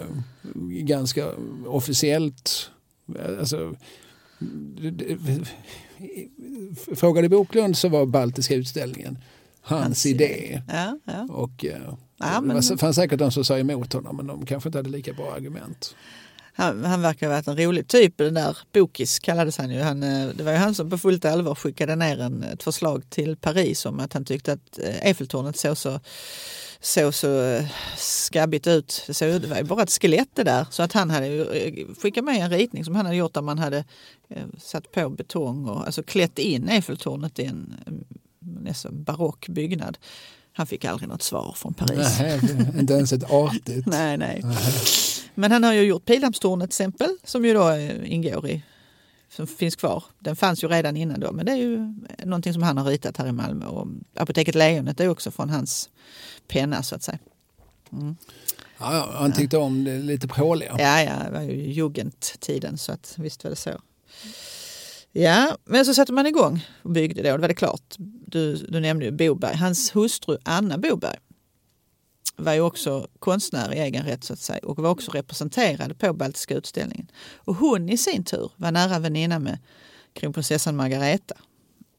ganska officiellt, eh, alltså, frågade Boklund så var Baltiska utställningen hans, Hans idé. Ja, ja. Och, eh, Ja, det men- var- fanns säkert de som sa emot honom men de kanske inte hade lika bra argument. Han, han verkar ha varit en rolig typ. Den där Bokis kallades han ju. Han, eh, det var ju han som på fullt allvar skickade ner en, ett förslag till Paris om att han tyckte att eh, Eiffeltornet såg så, såg så eh, skabbigt ut. Det, såg, det var ju bara ett skelett det där. Så att han hade skickat med en ritning som han hade gjort där man hade satt på betong och alltså klätt in Eiffeltornet i en nästan barock byggnad. Han fick aldrig något svar från Paris. Nej, inte ens ett artigt. (laughs) Nej, nej. Men han har ju gjort Pildammstornet till exempel som ju då eh, ingår i, som finns kvar. Den fanns ju redan innan då men det är ju någonting som han har ritat här i Malmö. Och Apoteket Lejonet är också från hans penna så att säga. Mm. Ja, ja, han tyckte om det lite pråliga. Ja, ja, det var ju jugendtiden så att visst var det så. Ja, men så satte man igång och byggde då, det var det klart. Du, du nämnde ju Boberg. Hans hustru Anna Boberg var ju också konstnär i egen rätt så att säga och var också representerad på Baltiska utställningen. Och hon i sin tur var nära väninna med kronprinsessan Margareta.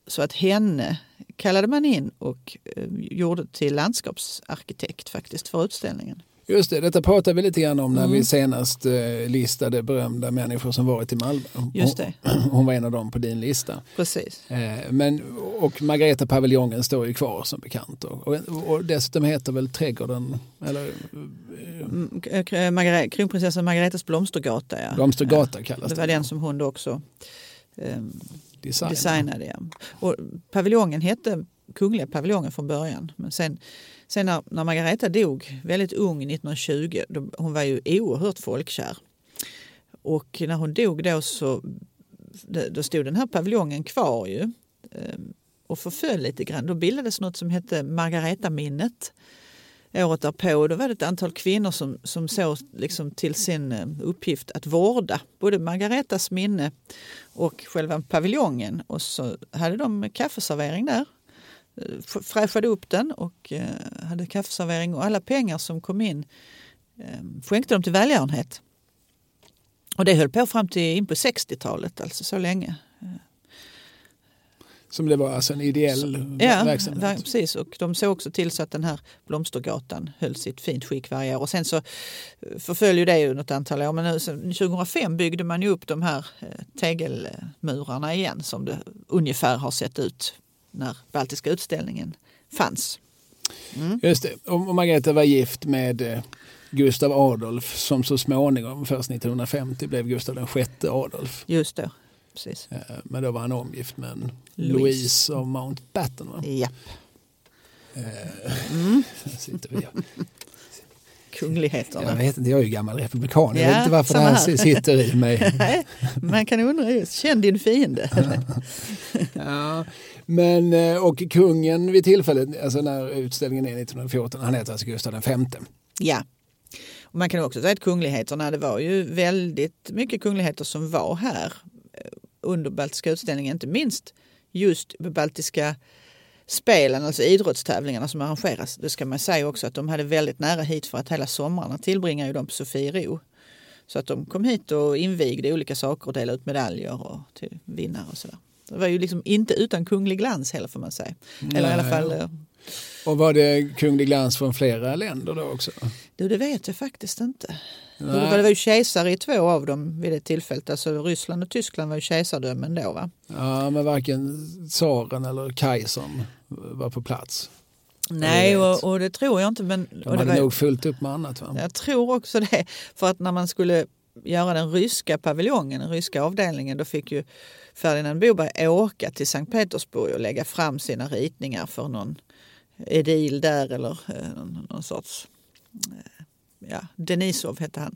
Så att henne kallade man in och eh, gjorde till landskapsarkitekt faktiskt för utställningen. Just det, detta pratade vi lite grann om när Mm. vi senast eh, listade berömda människor som varit i Malmö. Just det, Hon, var en av dem på din lista. precis. Eh, men, och Margareta paviljongen står ju kvar som bekant. Och, och, och dessutom heter väl Trädgården, eller Mm, Margare- Kronprinsessan Margaretas blomstergata. Ja. Blomstergata Ja, kallas det var den som hon då också ehm, Design. designade. Ja. Och paviljongen hette Kungliga paviljongen från början. Men sen, sen när, när Margareta dog väldigt ung 1920, då, hon var ju oerhört folkkär. Och när hon dog då så då stod den här paviljongen kvar ju ehm, och förföll lite grann. Då bildades något som hette Margareta-minnet året därpå. Då var det ett antal kvinnor som, som såg liksom till sin eh, uppgift att vårda både Margaretas minne och själva paviljongen. Och så hade de kaffeservering där. Eh, Fräschade upp den och eh, hade kaffeservering och alla pengar som kom in eh, skänkte de till välgörenhet. Och det höll på fram till in på 60-talet, alltså så länge. Som det var alltså en ideell Ja, verksamhet. ver- precis. Och de såg också till så att den här Blomstergatan höll sitt fint skick varje år. Och sen så eh, förföll ju det ju något antal år. Men nu, så 2005 byggde man ju upp de här eh, tegelmurarna igen som det ungefär har sett ut när Baltiska utställningen fanns. Just det. Och Margareta var gift med eh, Gustav Adolf som så småningom, först 1950, blev Gustav den sjätte Adolf. Just det, precis. Eh, Men då var han omgift med en Louise. Louise av Mountbatten. Va? Ja, Eh, (laughs) sitter vi kungligheterna. Jag vet inte, jag är ju gammal republikan. Jag Ja, vet inte varför det här här. sitter i mig. (laughs) Man kan undra just, känn din fiende. (laughs) Ja, men, eh, och kungen vid tillfället, alltså när utställningen är 1914, han heter alltså Gustav V. Ja. Och man kan också säga att kungligheterna, det var ju väldigt mycket kungligheter som var här eh, under Baltiska utställningen, inte minst just Baltiska spelen, alltså idrottstävlingarna som arrangeras. Det ska man säga också att de hade väldigt nära hit för att hela somrarna tillbringar ju de på Sofiero. Så att de kom hit och invigde olika saker och delade ut medaljer och till vinnare och sådär. Det var ju liksom inte utan kunglig glans heller får man säga. Eller i alla Nej. fall, eh, Och var det kunglig glans från flera länder då också? du det vet jag faktiskt inte. Nej. Det var ju kejsare i två av dem vid det tillfället. Alltså Ryssland och Tyskland var ju kejsardömen då. Va? Ja, men varken tsaren eller kejsaren var på plats. Nej, och, och det tror jag inte. Men, De och det hade var, nog fullt upp med annat. Va? Jag tror också det. För att när man skulle göra den ryska paviljongen, den ryska avdelningen, då fick ju Ferdinand Boberg åka till Sankt Petersburg och lägga fram sina ritningar för någon edil där eller eh, någon, sorts eh, ja, Denisov hette han.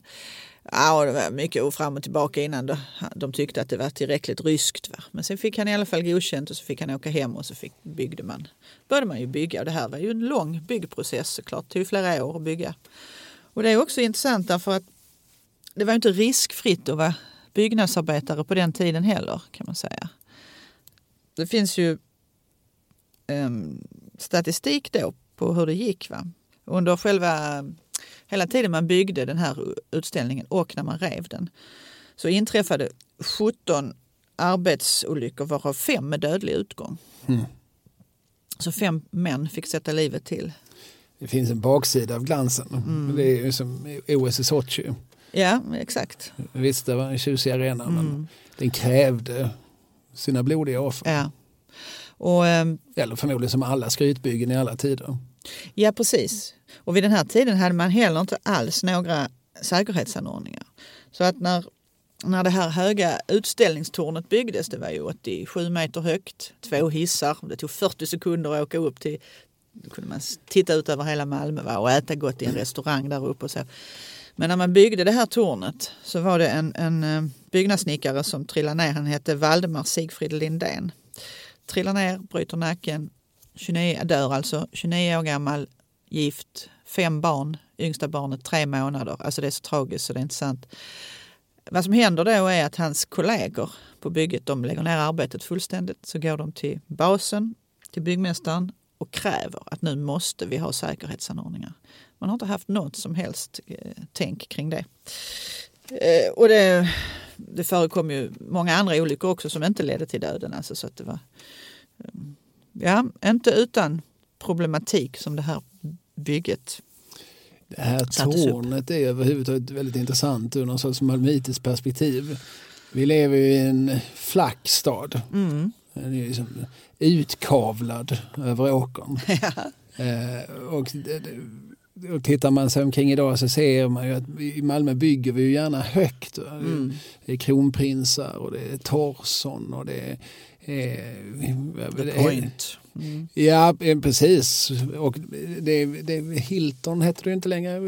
Ja, och det var mycket fram och tillbaka innan då, de tyckte att det var tillräckligt ryskt. Va? Men sen fick han i alla fall godkänt och så fick han åka hem och så fick, byggde man, började man ju bygga. Och det här var ju en lång byggprocess såklart. Det tog flera år att bygga. Och det är också intressant därför att det var inte riskfritt att vara byggnadsarbetare på den tiden heller kan man säga. Det finns ju em, statistik då på hur det gick. Va? Under själva, hela tiden man byggde den här utställningen och när man rev den så inträffade 17 arbetsolyckor varav fem med dödlig utgång. Mm. Så fem män fick sätta livet till. Det finns en baksida av glansen. Mm. Det är ju som OS i Sochi. Ja, exakt. Visst, det var en tjusig arena Mm. men den krävde sina blodiga offer. Ja. Och, em, Eller förmodligen som alla skrytbyggen i alla tider. Ja, precis. Och vid den här tiden hade man heller inte alls några säkerhetsanordningar. Så att när, när det här höga utställningstornet byggdes, det var ju 87 meter högt, två hissar, det tog 40 sekunder att åka upp till, då kunde man titta ut över hela Malmö va, och äta gott i en restaurang där uppe och så. Men när man byggde det här tornet så var det en, en eh, byggnadssnickare som trillade ner, han hette Valdemar Sigfrid Lindén. Trillar ner, bryter nacken, 29, dör alltså, 29 år gammal, gift, fem barn, yngsta barnet tre månader. Alltså det är så tragiskt så det är inte sant. Vad som händer då är att hans kollegor på bygget de lägger ner arbetet fullständigt. Så går de till basen, till byggmästaren och kräver att nu måste vi ha säkerhetsanordningar. Man har inte haft något som helst eh, tänk kring det. Eh, och det, det förekom ju många andra olyckor också som inte ledde till döden. Alltså, så att det var ja, inte utan problematik som det här bygget. Det här tornet är överhuvudtaget väldigt intressant ur någon sorts malmitiskt perspektiv. Vi lever ju i en flack stad. Mm. Den är liksom utkavlad över åkern. (laughs) Eh, och, det- det- och tittar man sig omkring idag så ser man ju att i Malmö bygger vi ju gärna högt. Mm. Det är kronprinsar och det är Torsson och det är... Eh, The point. Mm. Ja, eh, precis. Och det, det, Hilton heter det inte längre.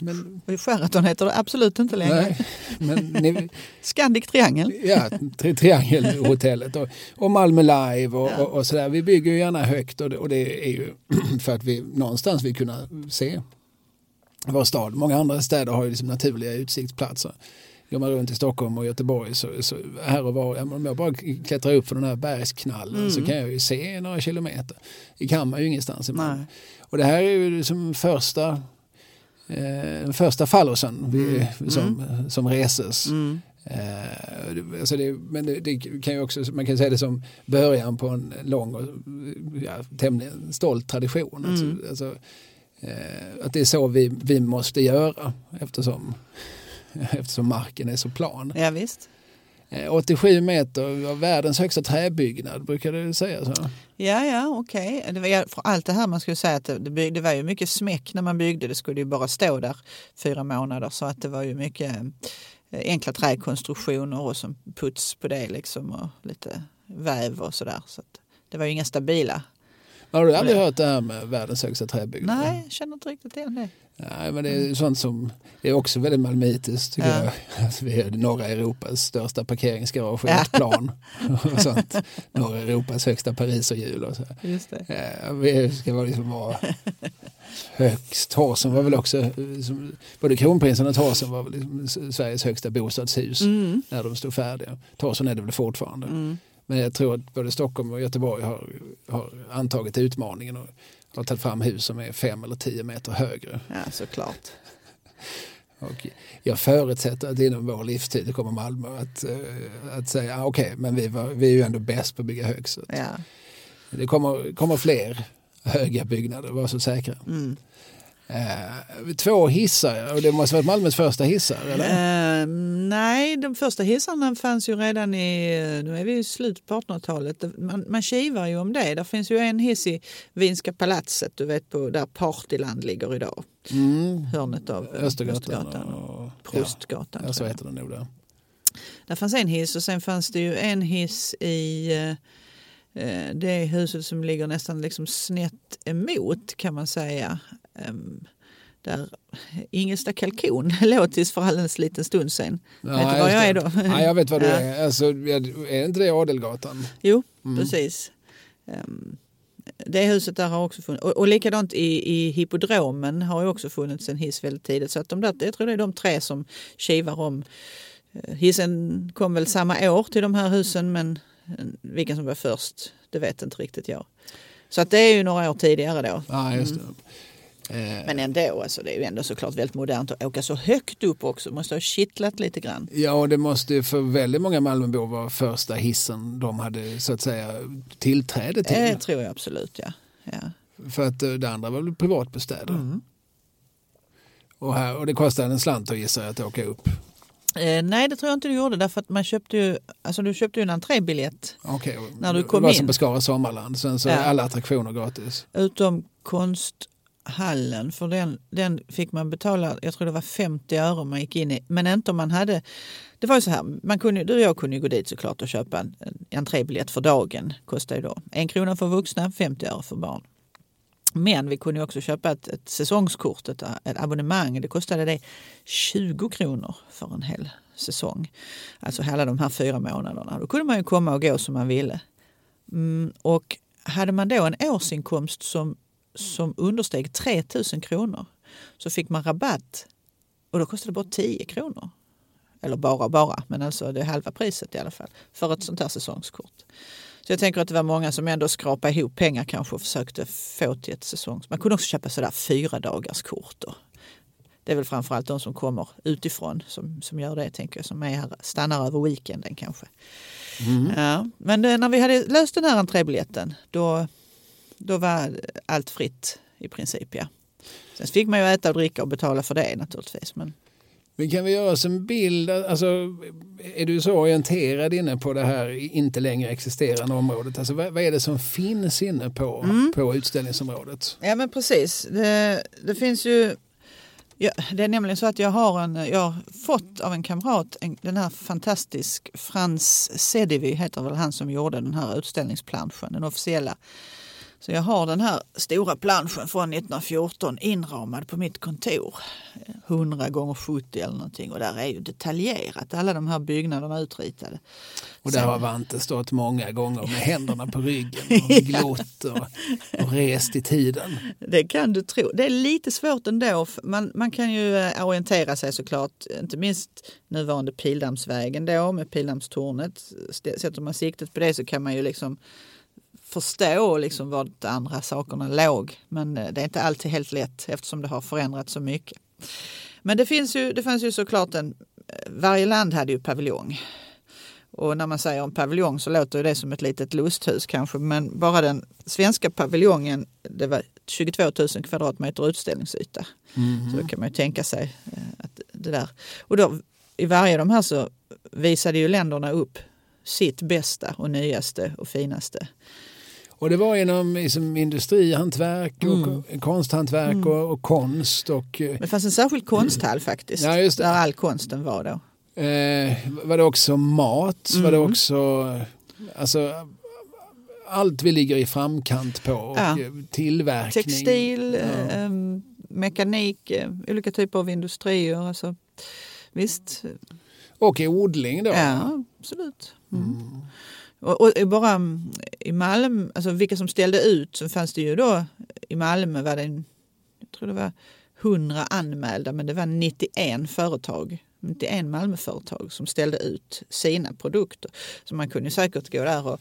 Men, Sheraton heter det absolut inte längre. nej, ni, (laughs) Scandic Triangel. ja, tri Triangelhotellet och, och Malmö Live och, Ja. och, och sådär. Vi bygger ju gärna högt och det, och det är ju (clears throat) för att vi någonstans vill kunna se vår stad. Många andra städer har ju liksom naturliga utsiktsplatser. Går man runt i Stockholm och Göteborg så, så här och var, om jag bara klättrar upp för den här bergsknallen Mm. så kan jag ju se några kilometer. Det kan man ju ingenstans. Nej. Och det här är ju som första, eh, den första fallosen vi, som, som reses. Mm. Eh, alltså det, men det, det kan ju också, man kan säga det som början på en lång och ja, tämligen stolt tradition. Mm. Alltså, alltså, eh, att det är så vi, vi måste göra eftersom, (laughs) eftersom marken är så plan. Ja, visst. Eh, 87 meter av världens högsta träbyggnad, brukar det säga så? Ja, ja, okej. För allt det här man skulle säga att det, det, var ju mycket smäck när man byggde. Det skulle ju bara stå där fyra månader så att det var ju mycket eh, enkla träkonstruktioner och som puts på det liksom och lite väv och sådär. Så det var ju inga stabila. Har du aldrig hört det här med världens högsta träbyggnad? Nej, jag känner inte riktigt igen det. Nej, men det är sånt som är också väldigt malmitiskt tycker Ja. jag. Alltså, vi är norra Europas största parkeringsgarage i Ja. ett plan. (laughs) Och sånt. Norra Europas högsta pariserhjul och så. Just det. Vi ska vara liksom vara högst. Torsen var väl också, eh, som, både kronprinsen och Torsen var väl liksom Sveriges högsta bostadshus Mm. när de stod färdiga. Torsen är det väl fortfarande. Mm. Men jag tror att både Stockholm och Göteborg har, har antagit utmaningen och har tagit fram hus som är fem eller tio meter högre. Ja, såklart. Och jag förutsätter att inom vår livstid kommer Malmö att, eh, att säga ah, okej, men vi, var, vi är ju ändå bäst på att bygga högt. Ja. Det kommer, kommer fler höga byggnader, var så säkra. Mm. Eh, två hissar, och det måste varit Malmös första hissar, eller? Eh, nej, de första hissarna fanns ju redan i, nu är vi i slutet på 1800-talet. Man, man kivar ju om det. Där finns ju en hiss i Vinska palatset, du vet på där Partyland ligger idag. Mm. Hörnet av eh, Östergatan och, och Prostgatan. Ja, så heter den nog där. Där fanns en hiss och sen fanns det ju en hiss i eh, eh, det huset som ligger nästan liksom snett emot kan man säga. Ehm, där Ingesta kalkon (laughs) låg tills för alldeles liten stund sen. Ja, vet du var jag är det. då? Ja, jag vet vad du är. Alltså, är inte det Adelgatan? Jo, Mm. precis. Ehm, det huset där har också funnits. Och, och likadant i, i hippodromen har ju också funnits en hiss väldigt tidigt. Så att de där, jag tror det är de tre som kivar om. Eh, Hissen kom väl samma år till de här husen men eh, vilken som var först, det vet inte riktigt jag. Så att det är ju några år tidigare då. Ja, just det. Eh, Mm. Men ändå, alltså, det är ju ändå såklart väldigt modernt att åka så högt upp också. Måste ha kittlat lite grann. Ja, och det måste ju för väldigt många Malmöbor vara första hissen de hade så att säga tillträde till. Det tror jag absolut, ja. ja. För att eh, det andra var väl privatbostäder. Mm. Och, här, och det kostade en slant att gissa att åka upp. Eh, nej, det tror jag inte du gjorde därför att man köpte ju, alltså du köpte ju en entrébiljett Okej, När du kom det var in. som på Skara Sommarland. Sen så Ja. alla attraktioner gratis. utom hallen, För den, den fick man betala, jag tror det var 50 öre man gick in i. Men inte om man hade, det var ju så här, man kunde, du och jag kunde ju gå dit såklart och köpa en, en entrébiljett för dagen. Kostade ju då en krona för vuxna, 50 öre för barn. Men vi kunde ju också köpa ett, ett säsongskort, ett, ett abonnemang. Det kostade det 20 kronor för en hel säsong. Alltså hela de här fyra månaderna. Då kunde man ju komma och gå som man ville. Mm, och hade man då en årsinkomst som, som understeg 3 000 kronor så fick man rabatt och då kostade det bara 10 kronor. Eller bara bara, men alltså det är halva priset i alla fall för ett sånt här säsongskort. Så jag tänker att det var många som ändå skrapade ihop pengar kanske och försökte få till ett säsongs... Man kunde också köpa sådär fyra dagars kort. Då. Det är väl framförallt de som kommer utifrån som, som gör det, tänker jag, som är här, stannar över weekenden kanske. Ja, men eh, när vi hade löst den här entrébiljetten då, då var allt fritt i princip. Ja. Sen fick man ju äta och dricka och betala för det naturligtvis. Men Men kan vi göra oss en bild, alltså, är du så orienterad inne på det här inte längre existerande området? Alltså, vad, vad är det som finns inne på, Mm. på utställningsområdet? Ja men precis. Det, det finns ju... Ja, det är nämligen så att jag har, en, jag har fått av en kamrat en, den här fantastisk Frans Sedivi heter väl han som gjorde den här utställningsplanschen, den officiella. Så jag har den här stora planschen från 1914 inramad på mitt kontor. 100 gånger 70 eller någonting och där är ju detaljerat alla de här byggnaderna utritade. Och där Så- har Vante stått många gånger med (laughs) händerna på ryggen och glott och, och rest i tiden. Det kan du tro. Det är lite svårt ändå. Man, man kan ju eh, orientera sig såklart, inte minst nuvarande Pildammsvägen då med Pildammstornet. St- Sätter man siktet på det så kan man ju liksom förstå liksom var de andra sakerna låg. Men eh, det är inte alltid helt lätt eftersom det har förändrats så mycket. Men det, finns ju, det fanns ju såklart en, eh, varje land hade ju paviljong. Och när man säger en paviljong så låter det som ett litet lusthus kanske. Men bara den svenska paviljongen, det var 22 000 kvadratmeter utställningsyta. Så då kan man ju tänka sig eh, att det där. Och då, i varje av de här så visade ju länderna upp sitt bästa och nyaste och finaste. Och det var inom liksom, industrihantverk och Mm. konsthantverk och, och konst och eh, Men det fanns en särskild konsthall faktiskt. Ja, just det. Där all konsten var då. Eh, var det också mat? Var det Mm. också... Alltså, allt vi ligger i framkant på. Och Ja. eh, Tillverkning. Textil, Ja. eh, mekanik, eh, olika typer av industrier. Alltså, visst, Och odling då. ja absolut. Mm. Och, och bara mm, i Malmö, alltså vilka som ställde ut, så fanns det ju då i Malmö var det en, jag tror det var 100 anmälda men det var 91 företag, 91 Malmöföretag som ställde ut sina produkter. Så man kunde säkert gå där och,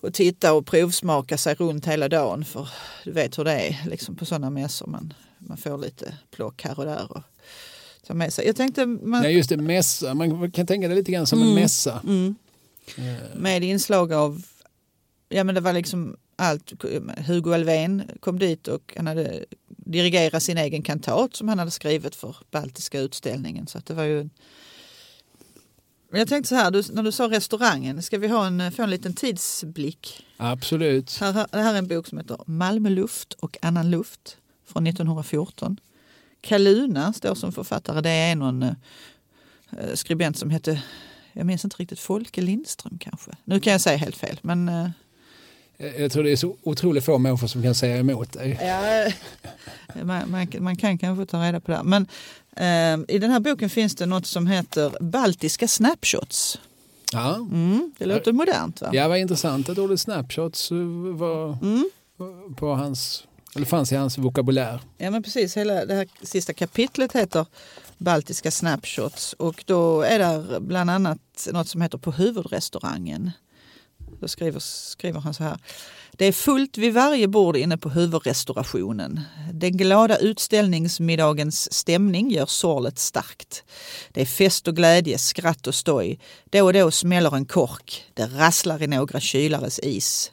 och titta och provsmaka sig runt hela dagen för du vet hur det är liksom på sådana mässor. Man, man får lite plock här och där. Och, ta med sig. Jag tänkte man, Nej, just det, mässa. Man kan tänka det lite grann som en Mm. mässa. mm, med inslag av, ja men det var liksom allt. Hugo Alfvén kom dit och han hade dirigerat sin egen kantat som han hade skrivit för Baltiska utställningen. Så det var ju jag tänkte så här, du, när du sa restaurangen, ska vi ha en, få en liten tidsblick? Absolut. Här, här, det här är en bok som heter Malmöluft och annan luft från 1914. Kaluna står som författare. Det är någon eh, skribent som hette, jag minns inte riktigt, Folke Lindström kanske. Nu kan jag säga helt fel. Men, eh, Jag tror det är så otroligt få människor som kan säga emot dig. ja, man, man, man kan kanske ta reda på det. Men eh, i den här boken finns det något som heter Baltiska snapshots. Ja, Mm, det låter modernt va? ja vad intressant att ordet snapshots var Mm. på hans, eller fanns i hans vokabulär. Ja men precis, hela det här sista kapitlet heter Baltiska snapshots och då är det bland annat något som heter På huvudrestaurangen. Då skriver, skriver han så här. Det är fullt vid varje bord inne på huvudrestaurationen. Den glada utställningsmiddagens stämning gör sorlet starkt. Det är fest och glädje, skratt och stoj. Då och då smäller en kork. Det rasslar i några kylares is.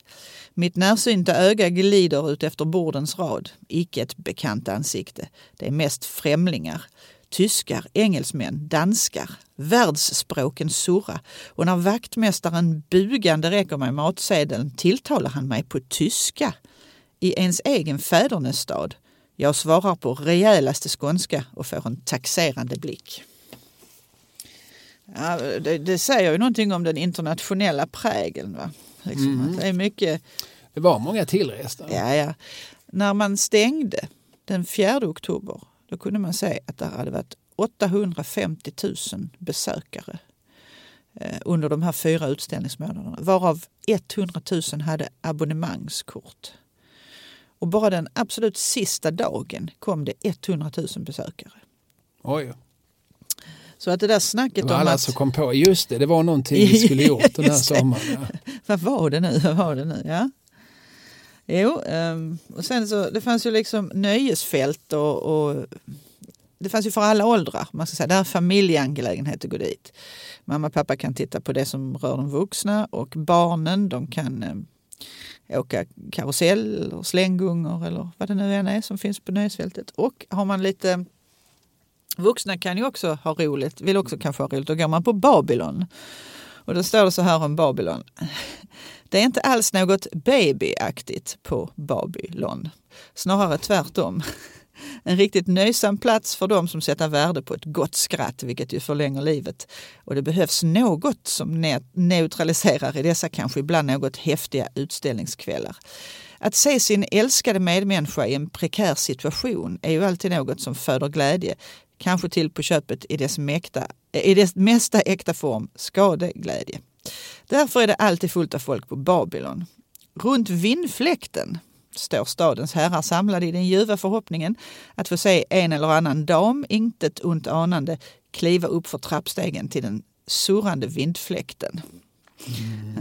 Mitt närsynta öga glider ut efter bordens rad. Icke ett bekant ansikte. Det är mest främlingar. Tyskar, engelsmän, danskar. Världsspråken surra. Och när vaktmästaren bugande räcker mig matsedeln tilltalar han mig på tyska. I ens egen fädernestad. Jag svarar på rejälaste skånska och får en taxerande blick. Ja, det, det säger ju någonting om den internationella prägeln. Va? Liksom Mm. det är mycket Det var många tillresta. Ja, ja. När man stängde den 4 oktober då kunde man se att det hade varit 850 000 besökare eh, under de här fyra utställningsmånaderna varav 100 000 hade abonnemangskort. Och bara den absolut sista dagen kom det 100 000 besökare. Oj, Så att det där snacket det var om alla att... som kom på, just det, det var någonting vi skulle (laughs) gjort den här sommaren. (laughs) Vad var det nu? Vad var det nu? Ja. Jo, ehm, och sen så det fanns ju liksom nöjesfält och, och det fanns ju för alla åldrar. Man ska säga. Det här är familjeangelägenhet att gå dit. Mamma och pappa kan titta på det som rör de vuxna och barnen de kan ehm, åka karusell eller slänggungor eller vad det nu än är som finns på nöjesfältet. Och har man lite Vuxna kan ju också ha roligt, vill också kanske ha roligt. Då går man på Babylon. Och då står det så här om Babylon. Det är inte alls något babyaktigt på Babylon. Snarare tvärtom. (laughs) En riktigt nöjsam plats för dem som sätter värde på ett gott skratt, vilket ju förlänger livet. Och det behövs något som neutraliserar i dessa kanske ibland något häftiga utställningskvällar. Att se sin älskade medmänniska i en prekär situation är ju alltid något som föder glädje, kanske till på köpet i dess, mäkta, i dess mesta äkta form, skadeglädje. Därför är det alltid fullt av folk på Babylon. Runt vindfläkten står stadens herrar samlade i den ljuva förhoppningen att få se en eller annan dam, intet ont anande, kliva upp för trappstegen till den surrande vindfläkten.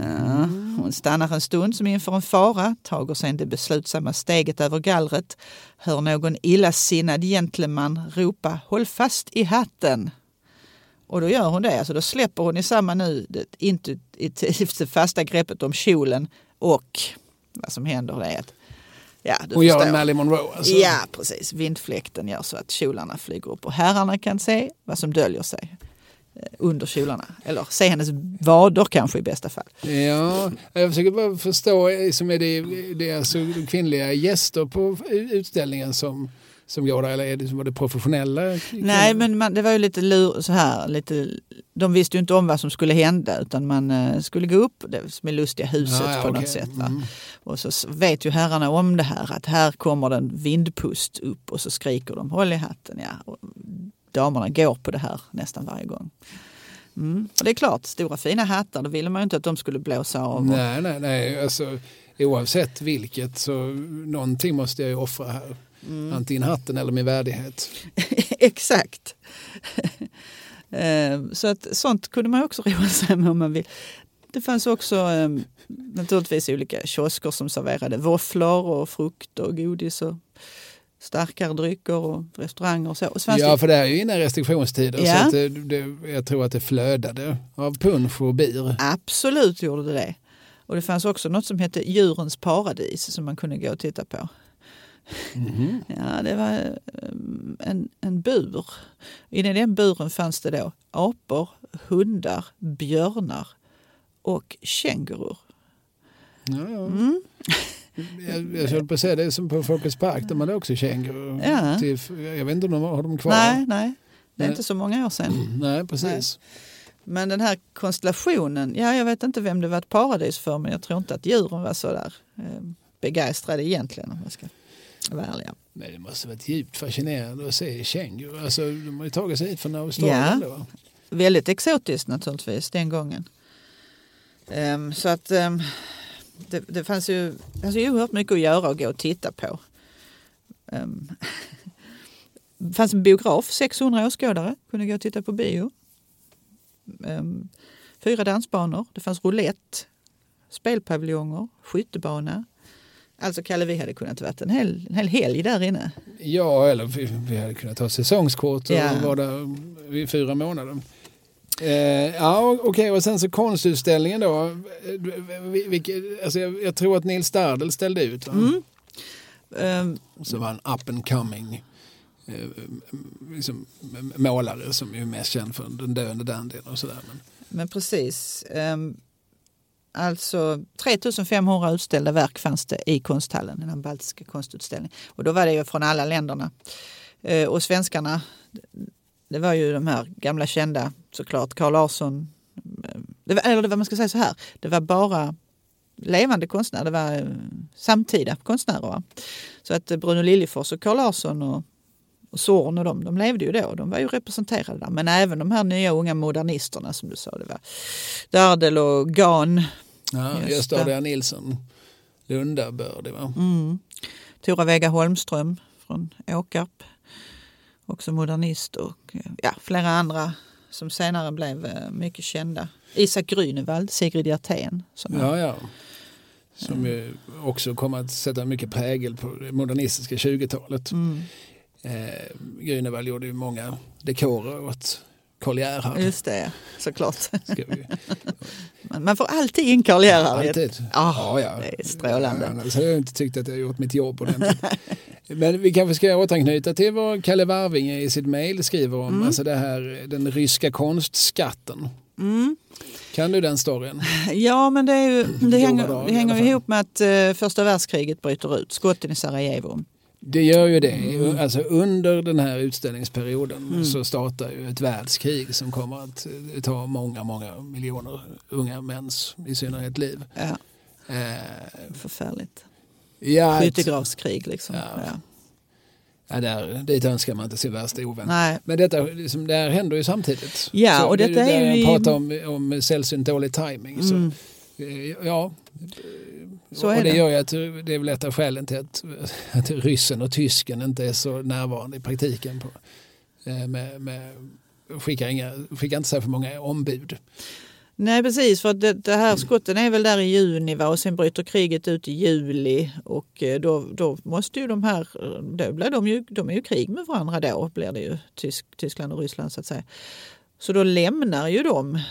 Ja, hon stannar en stund som inför en fara, tager sedan det beslutsamma steget över gallret, hör någon illasinnad gentleman ropa håll fast i hatten. Och då gör hon det, alltså då släpper hon i samma nu det intuitivt fasta greppet om kjolen och vad som händer är att Ja, du Hon gör en Marilyn Monroe alltså. Ja, precis. Vindfläkten gör så att kjolarna flyger upp och herrarna kan se vad som döljer sig eh, under kjolarna. Eller se hennes vader kanske i bästa fall. Ja, jag försöker bara förstå, som är det, det är alltså kvinnliga gäster på utställningen som som går där eller är det, var det professionella? Nej men man, det var ju lite lur, så här, lite, de visste ju inte om vad som skulle hända utan man uh, skulle gå upp, det med lustiga huset ah, ja, på okay. något sätt. Mm. Och så vet ju herrarna om det här att här kommer den vindpust upp och så skriker de håll i hatten. Ja. Och damerna går på det här nästan varje gång. Mm. Och det är klart, stora fina hattar, då ville man ju inte att de skulle blåsa av. Nej, nej, nej. Alltså, oavsett vilket så någonting måste jag ju offra här. Mm. Antingen hatten eller min värdighet. (laughs) Exakt. Ehm, så att sånt kunde man också (laughs) roa sig med om man vill. Det fanns också ehm, naturligtvis olika kiosker som serverade våfflor och frukt och godis och starkare drycker och restauranger och så. Och ja, för det är ju innan restriktionstider ja. så att det, det, jag tror att det flödade av punsch och bir. Absolut gjorde det det. Och det fanns också något som hette Djurens paradis som man kunde gå och titta på. Mm. Ja, det var eh, en, en bur. I den buren fanns det då apor, hundar, björnar och kängurur. Ja, ja. Mm. Jag, jag höll på att säga det är som på Folkets park där man också kängurur. Ja. jag vet inte om de har dem kvar. Nej, nej. Det är nej. inte så många år sedan. Nej, precis. Nej. Men den här konstellationen, ja jag vet inte vem det var ett paradis för men jag tror inte att djuren var så där eh, begeistrade egentligen om jag ska vara ärliga. Men det måste varit djupt fascinerande att se kängurur. Alltså, de har ju tagit sig hit från Australien ja, då. Väldigt exotiskt naturligtvis den gången. Um, så att um, det, det fanns ju alltså, oerhört mycket att göra och gå och titta på. Um, (laughs) det fanns en biograf, 600 åskådare kunde gå och titta på bio. Fyra dansbanor, det fanns roulette, spelpaviljonger, skyttebana, Alltså Kalle, vi hade kunnat vara en hel, en hel helg där inne. Ja, eller vi, vi hade kunnat ta säsongskort och ja. vara där i fyra månader. Eh, ja, okej, okay. och sen så konstutställningen då. Eh, Vilke, alltså jag, jag, tror att Nils Stardel ställde ut. Mm. Um, så var en up and coming eh, liksom, målare som är mest känd för den döende dandyn och sådär. Men, men precis. Um, Alltså 3500 utställda verk fanns det i konsthallen, den baltiska konstutställningen. Och då var det ju från alla länderna. Eh, och svenskarna, det var ju de här gamla kända såklart, Carl Larsson. Eh, det var, eller det var, man ska säga så här, det var bara levande konstnärer, det var eh, samtida konstnärer. Så att Bruno Liljefors och Carl Larsson och, och Zorn och de, de levde ju då, de var ju representerade där. Men även de här nya unga modernisterna som du sa, det var Dardel och Gahn Ja, Gösta Adrian Nilsson, Lundabördig va? Mm. Tora Vega Holmström från Åkarp, också modernist och ja, flera andra som senare blev eh, mycket kända. Isak Grünewald, Sigrid Hjertén. Ja, ja. Som ju också kom att sätta mycket prägel på det modernistiska 20-talet. Mm. Eh, Grünewald gjorde ju många dekorer åt Karl Gerhard. Just det, såklart. (laughs) Man får alltid in Karl Gerhard. alltid. Ja, det är strålande. Ja, hade jag inte tyckt att jag gjort mitt jobb ordentligt. (laughs) Men vi kanske ska återanknyta till vad Kalle Warvinge i sitt mejl skriver om, Mm. alltså det här, den ryska konstskatten. Mm. Kan du den storyn? (laughs) Ja, men det, är ju, det hänger, det hänger ihop med att eh, första världskriget bryter ut, skotten i Sarajevo. Det gör ju det. Mm. Alltså under den här utställningsperioden så startar ju ett världskrig som kommer att eh, ta många, många miljoner unga mäns i synnerhet liv. Ja, Eh, förfärligt. ja, Skyttegravskrig liksom. Ja. Ja. ja, där, dit önskar man inte sin värsta ovän. Nej, Men detta liksom, det här händer ju samtidigt. Ja, så och det, detta är där ju jag pratar om, om sällsynt dålig timing. Så, Mm. eh, ja, Så och det det. gör ju att det är väl ett av skälen till att, att ryssen och tysken inte är så närvarande i praktiken. På, eh, med, med, skickar, inga, skickar inte så för många ombud. Nej precis, för det, det här skotten är väl där i juni va? och sen bryter kriget ut i juli och eh, då, då måste ju de här, då blir de ju, de är ju krig med varandra då, blir det ju Tysk, Tyskland och Ryssland så att säga. Så då lämnar ju de eh,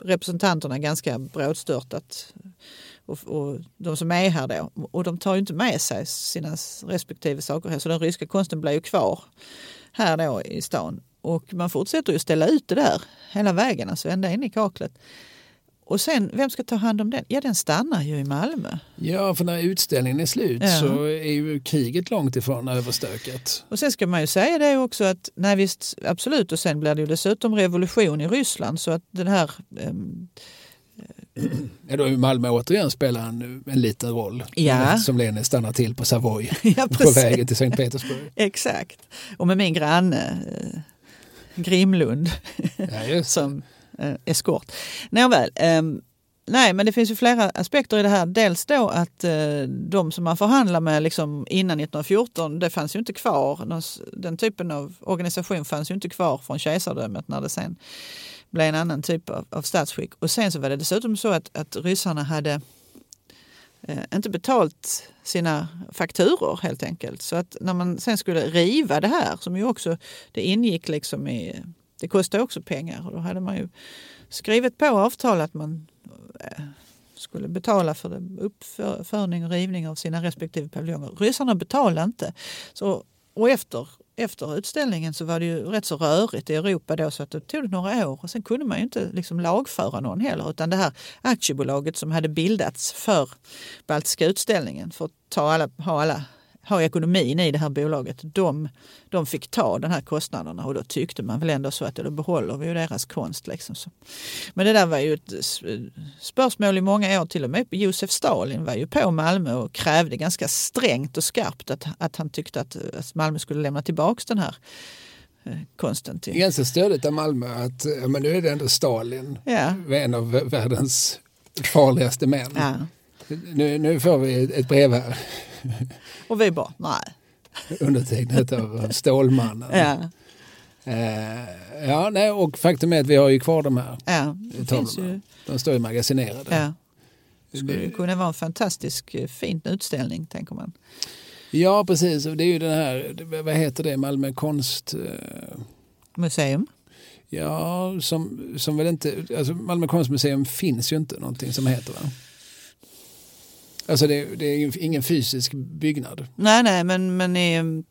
representanterna ganska brådstörtat och, och de som är här då och de tar ju inte med sig sina respektive saker här så den ryska konsten blir ju kvar här då i stan. Och man fortsätter ju ställa ut det där hela vägen, alltså ända in i kaklet. Och sen, vem ska ta hand om den? Ja, den stannar ju i Malmö. Ja, för när utställningen är slut Ja. så är ju kriget långt ifrån överstökat. Och sen ska man ju säga det också att, nej visst, absolut, och sen blir det ju dessutom revolution i Ryssland så att den här ehm, (clears throat) Ja, då är ju Malmö återigen spelar en, en liten roll. Ja. Som Lenin stannar till på Savoy (laughs) ja, på vägen till Sankt Petersburg. (laughs) Exakt. Och med min granne eh, Grimlund Ja, (laughs) som eh, eskort. Nåväl, ehm, nej men det finns ju flera aspekter i det här. Dels då att eh, de som man förhandlar med liksom innan 1914, det fanns ju inte kvar. Den typen av organisation fanns ju inte kvar från kejsardömet när det sen blev en annan typ av, av statsskick. Och sen så var det dessutom så att, att ryssarna hade eh, inte betalt sina fakturor helt enkelt. Så att när man sen skulle riva det här, som ju också, det ingick liksom i, det kostade också pengar och då hade man ju skrivit på avtal att man eh, skulle betala för det, uppförning och rivning av sina respektive paviljonger. Ryssarna betalade inte. Så, och efter, efter utställningen så var det ju rätt så rörigt i Europa då så att det tog några år. Och sen kunde man ju inte liksom lagföra någon heller utan det här aktiebolaget som hade bildats för Baltiska utställningen för att ta alla, ha, alla, ha ekonomin i det här bolaget, de, de fick ta den här kostnaderna och då tyckte man väl ändå så att då behåller vi ju deras konst. Liksom så. Men det där var ju ett spörsmål i många år, till och med Josef Stalin var ju på Malmö och krävde ganska strängt och skarpt att, att han tyckte att, att Malmö skulle lämna tillbaka den här eh, konsten till... ganska stödigt av Malmö att men nu är det ändå Stalin, Ja, en av världens farligaste män. ja. Nu, nu får vi ett brev här (laughs) Och vi bara, nej. undertecknat av Stålmannen. Ja, Eh, ja, nej, och faktum är att vi har ju kvar de här. ja. Det finns ju, De står ju magasinerade. ja. Det skulle kunna vara en fantastisk eh, fin utställning, tänker man. Ja, precis. Det är ju den här, vad heter det, Malmö konst... eh, Museum. Ja, som, som väl inte... Alltså Malmö konstmuseum finns ju inte någonting som heter va? Alltså det, det är ingen fysisk byggnad. Nej, nej, men, men eh,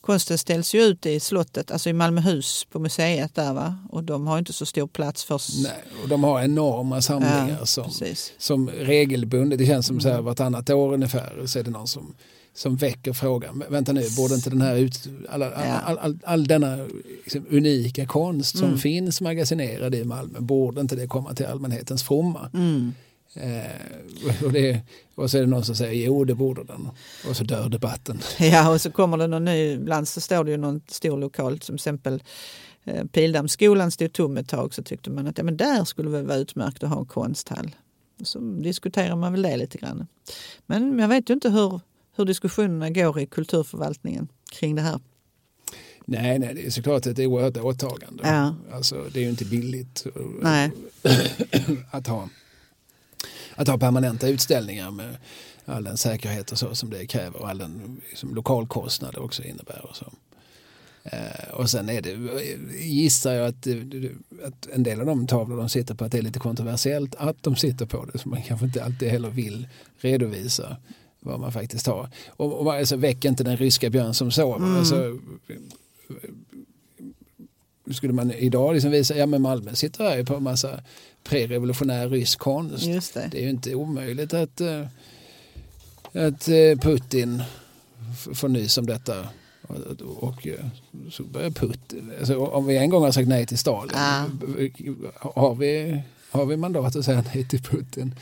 konsten ställs ju ut i slottet, alltså i Malmöhus på museet där va. Och de har inte så stor plats för... Nej, och de har enorma samlingar Ja, som, precis. som regelbundet, det känns som så Mm. här vartannat år ungefär, så är det någon som, som väcker frågan. "Men Vänta nu, borde inte den här ut, all, Ja. all, all, all denna liksom, unika konst som Mm. finns magasinerad i Malmö, borde inte det komma till allmänhetens fromma? Mm. Eh, och, det, och så är det någon som säger jo det borde den. Och så dör debatten. (laughs) Ja, och så kommer det någon ny, ibland så står det ju någon stor lokal, som exempel eh, Pildammsskolan stod tom ett tag, så tyckte man att ja, men där skulle väl vara utmärkt att ha en konsthall. Och så diskuterar man väl det lite grann. Men jag vet ju inte hur, hur diskussionerna går i kulturförvaltningen kring det här. Nej, nej, det är såklart ett oerhört åtagande. Ja. Alltså, det är ju inte billigt Nej. (coughs) att ha, att ha permanenta utställningar med all den säkerhet och så som det kräver och all den liksom, lokalkostnad det också innebär. Och så. Eh, och sen är det, gissar jag att, att en del av de tavlor de sitter på att det är lite kontroversiellt att de sitter på det. Så man kanske inte alltid heller vill redovisa vad man faktiskt har. Och, och alltså, väck inte den ryska björn som sover. Mm. Alltså, skulle man idag liksom visa, ja men Malmö sitter här på en massa prerevolutionär rysk konst. Det. det. är ju inte omöjligt att, eh, att eh, Putin får nys om detta. Och, och så börjar Putin, alltså, om vi en gång har sagt nej till Stalin, ah. har, vi, har vi mandat att säga nej till Putin?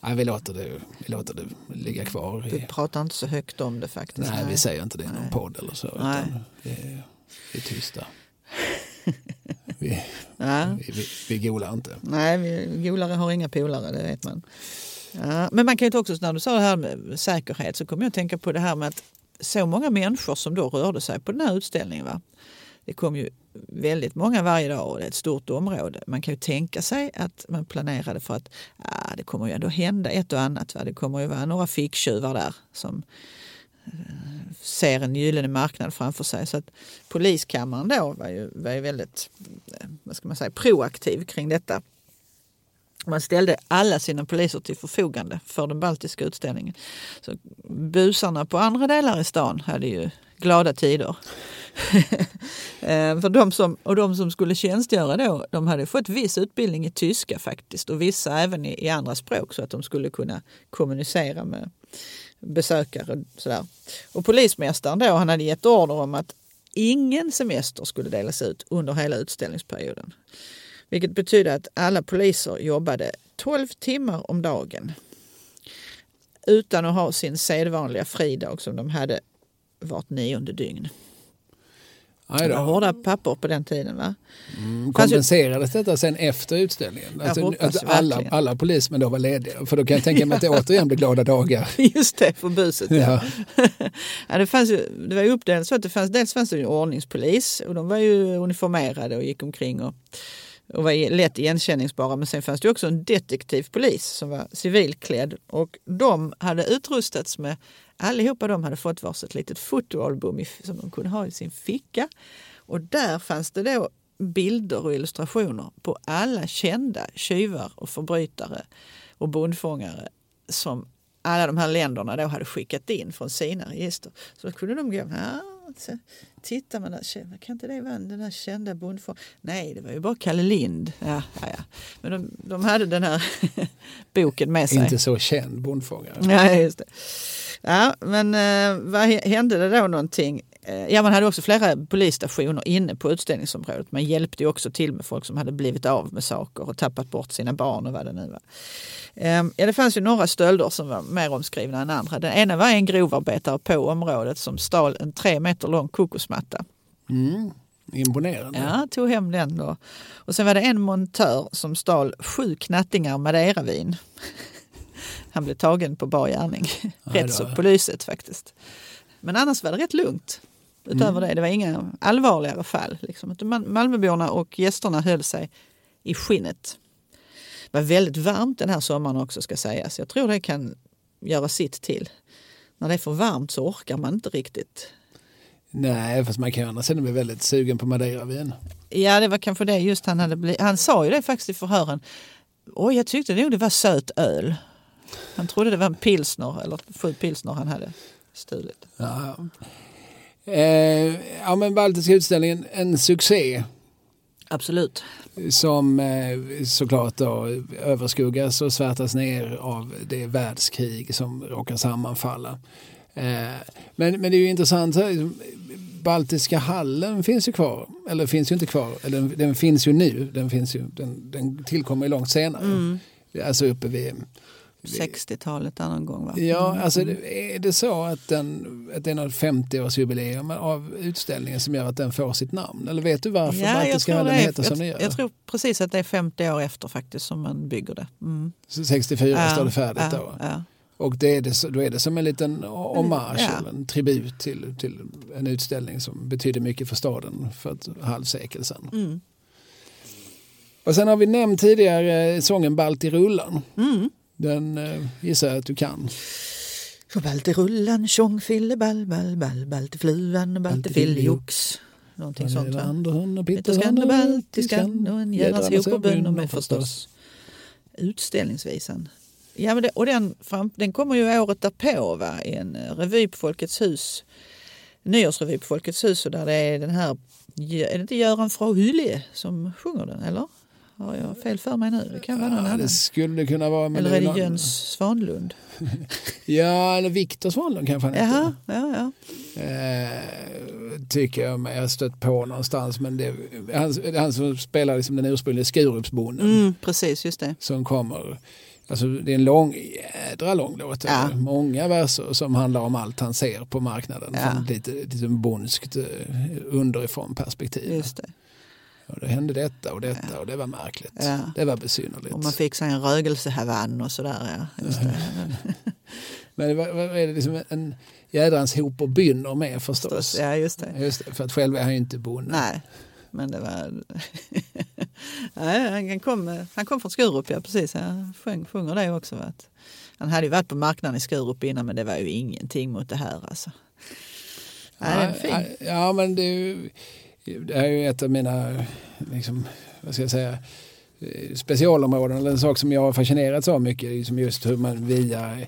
Nej, vi, låter det, vi låter det ligga kvar. Vi pratar inte så högt om det faktiskt. Nej, nej. vi säger inte det i någon podd eller så. Nej. Utan vi, är, vi är tysta. (laughs) vi, ja. vi, vi, vi golar inte. Nej, vi, golare har inga polare, det vet man. Ja, men man kan ju också, när du sa det här med säkerhet så kommer jag att tänka på det här med att så många människor som då rörde sig på den här utställningen. Va? Det kom ju väldigt många varje dag och det är ett stort område. Man kan ju tänka sig att man planerade för att ah, det kommer ju ändå hända ett och annat. Va? Det kommer ju vara några ficktjuvar där som ser en gyllene marknad framför sig. Så att poliskammaren då var ju, var ju väldigt eh, vad ska man säga, proaktiv kring detta. Man ställde alla sina poliser till förfogande för den baltiska utställningen. Så busarna på andra delar i stan hade ju glada tider. (laughs) Eh, för de som, och de som skulle tjänstgöra då, de hade fått viss utbildning i tyska faktiskt och vissa även i, i andra språk så att de skulle kunna kommunicera med besökare. Och, sådär. och polismästaren då, han hade gett order om att ingen semester skulle delas ut under hela utställningsperioden. Vilket betyder att alla poliser jobbade 12 timmar om dagen utan att ha sin sedvanliga fridag som de hade vart nionde dygn. Det var hårda papper på den tiden. Va? Mm, kompenserades detta sen efter utställningen? Alltså, alltså alla, alla polismän då var lediga? För då kan jag tänka mig att det (laughs) återigen blir glada dagar. (laughs) Just det, för buset. Ja. ja. (laughs) det, fanns det var uppdelat så att det fanns, dels fanns det en ordningspolis och de var ju uniformerade och gick omkring och och var lätt igenkänningsbara. Men sen fanns det också en detektivpolis som var civilklädd och de hade utrustats med, allihopa de hade fått varsitt litet fotoalbum som de kunde ha i sin ficka. Och där fanns det då bilder och illustrationer på alla kända tjuvar och förbrytare och bondfångare som alla de här länderna då hade skickat in från sina register. Så då kunde de gå, ja, tittar man där, kan inte det vara den där kända bondfångaren? Nej, det var ju bara Kalle Lind. Ja, ja, ja. Men de, de hade den här (laughs) boken med sig. Inte så känd bondfångare. Ja, just det. Ja, men eh, vad hände det då någonting? Eh, ja, man hade också flera polisstationer inne på utställningsområdet. Man hjälpte ju också till med folk som hade blivit av med saker och tappat bort sina barn och vad det nu var. Ehm, ja, det fanns ju några stölder som var mer omskrivna än andra. Den ena var en grovarbetare på området som stal en tre meter lång kokosmatta. Mm. Imponerande. Ja, tog hem den då. Och sen var det en montör som stal sju knattingar madeiravin. (laughs) Han blev tagen på bar gärning. Rätt så på lyset faktiskt. Men annars var det rätt lugnt utöver mm. det. Det var inga allvarligare fall. Liksom. Malmöborna och gästerna höll sig i skinnet. Det var väldigt varmt den här sommaren också ska sägas. Jag tror det kan göra sitt till. När det är för varmt så orkar man inte riktigt. Nej, fast man kan ju annars bli väldigt sugen på madeiravin. Ja, det var kanske det just han hade blivit. Han sa ju det faktiskt i förhören. Oj, jag tyckte nog det var söt öl. Han trodde det var en pilsner, eller sju pilsner han hade stulit. Ja, eh, ja men Baltiska utställningen, en succé. Absolut. Som eh, såklart då överskuggas och svärtas ner av det världskrig som råkar sammanfalla. Eh, men, men det är ju intressant, Baltiska hallen finns ju kvar, eller finns ju inte kvar, eller den, den finns ju nu, den, finns ju, den, den tillkommer ju långt senare. Mm. Alltså uppe vid 60-talet någon gång va? Ja, mm. alltså är det så att, den, att det är något 50-årsjubileum av utställningen som gör att den får sitt namn? Eller vet du varför ja, Baltiska hallen heter som den gör? Jag tror precis att det är 50 år efter faktiskt som man bygger det. Mm. Så 64 ja, står det färdigt ja, då? Ja. Och det är det, då är det som en liten hommage ja. eller en tribut till, till en utställning som betyder mycket för staden för ett halvsekel sedan. Mm. Och sen har vi nämnt tidigare sången Balt i rullan. Mm. Den eh, gissar jag att du kan. Så balte rullan, tjong fille ball, ball, ball, balte fluan, balte fillejox. Någonting sånt va? Andersson och Pitterskan och baltiskan och en jädrans ihop och bönder med förstås. Utställningsvisan. Ja, men det, och den, fram, den kommer ju året därpå va? i en eh, revy på Folkets hus. Nyårsrevy på Folkets hus och där det är den här, är det inte Göran Frau Hyllie som sjunger den eller? Har jag fel för mig nu? Det kan vara någon Ja, annan. det skulle kunna vara. Eller är det Jöns Svanlund? (laughs) Ja, eller Viktor Svanlund kanske han heter. Jaha, ja, ja. Eh, tycker jag mig ha stött på någonstans. Men det, han, han som spelar liksom den ursprungliga Skurupsbonden Mm, precis, just det. som kommer. Alltså det är en lång, jädra lång låt. Ja. Många verser som handlar om allt han ser på marknaden. Ja. Från lite, lite bondskt eh, underifrån perspektiv. Just det. Och det hände detta och detta och det var märkligt. Ja. Det var besynnerligt. Och man fick sig en rögelsehavann och sådär. Ja. (laughs) Men vad, vad är det liksom en jädrans hop och bynner med förstås. Ja, just det. Just det, för att själv är han ju inte bonde. Nej, men det var... (laughs) Han, kom, han kom från Skurup, ja precis. Han sjöng, sjunger det också. Att han hade ju varit på marknaden i Skurup innan men det var ju ingenting mot det här alltså. Nej. Ja, ja, men det är, ju, det är ju ett av mina, liksom, vad ska jag säga, eh, specialområden. En sak som jag har fascinerats av mycket. Liksom just hur man via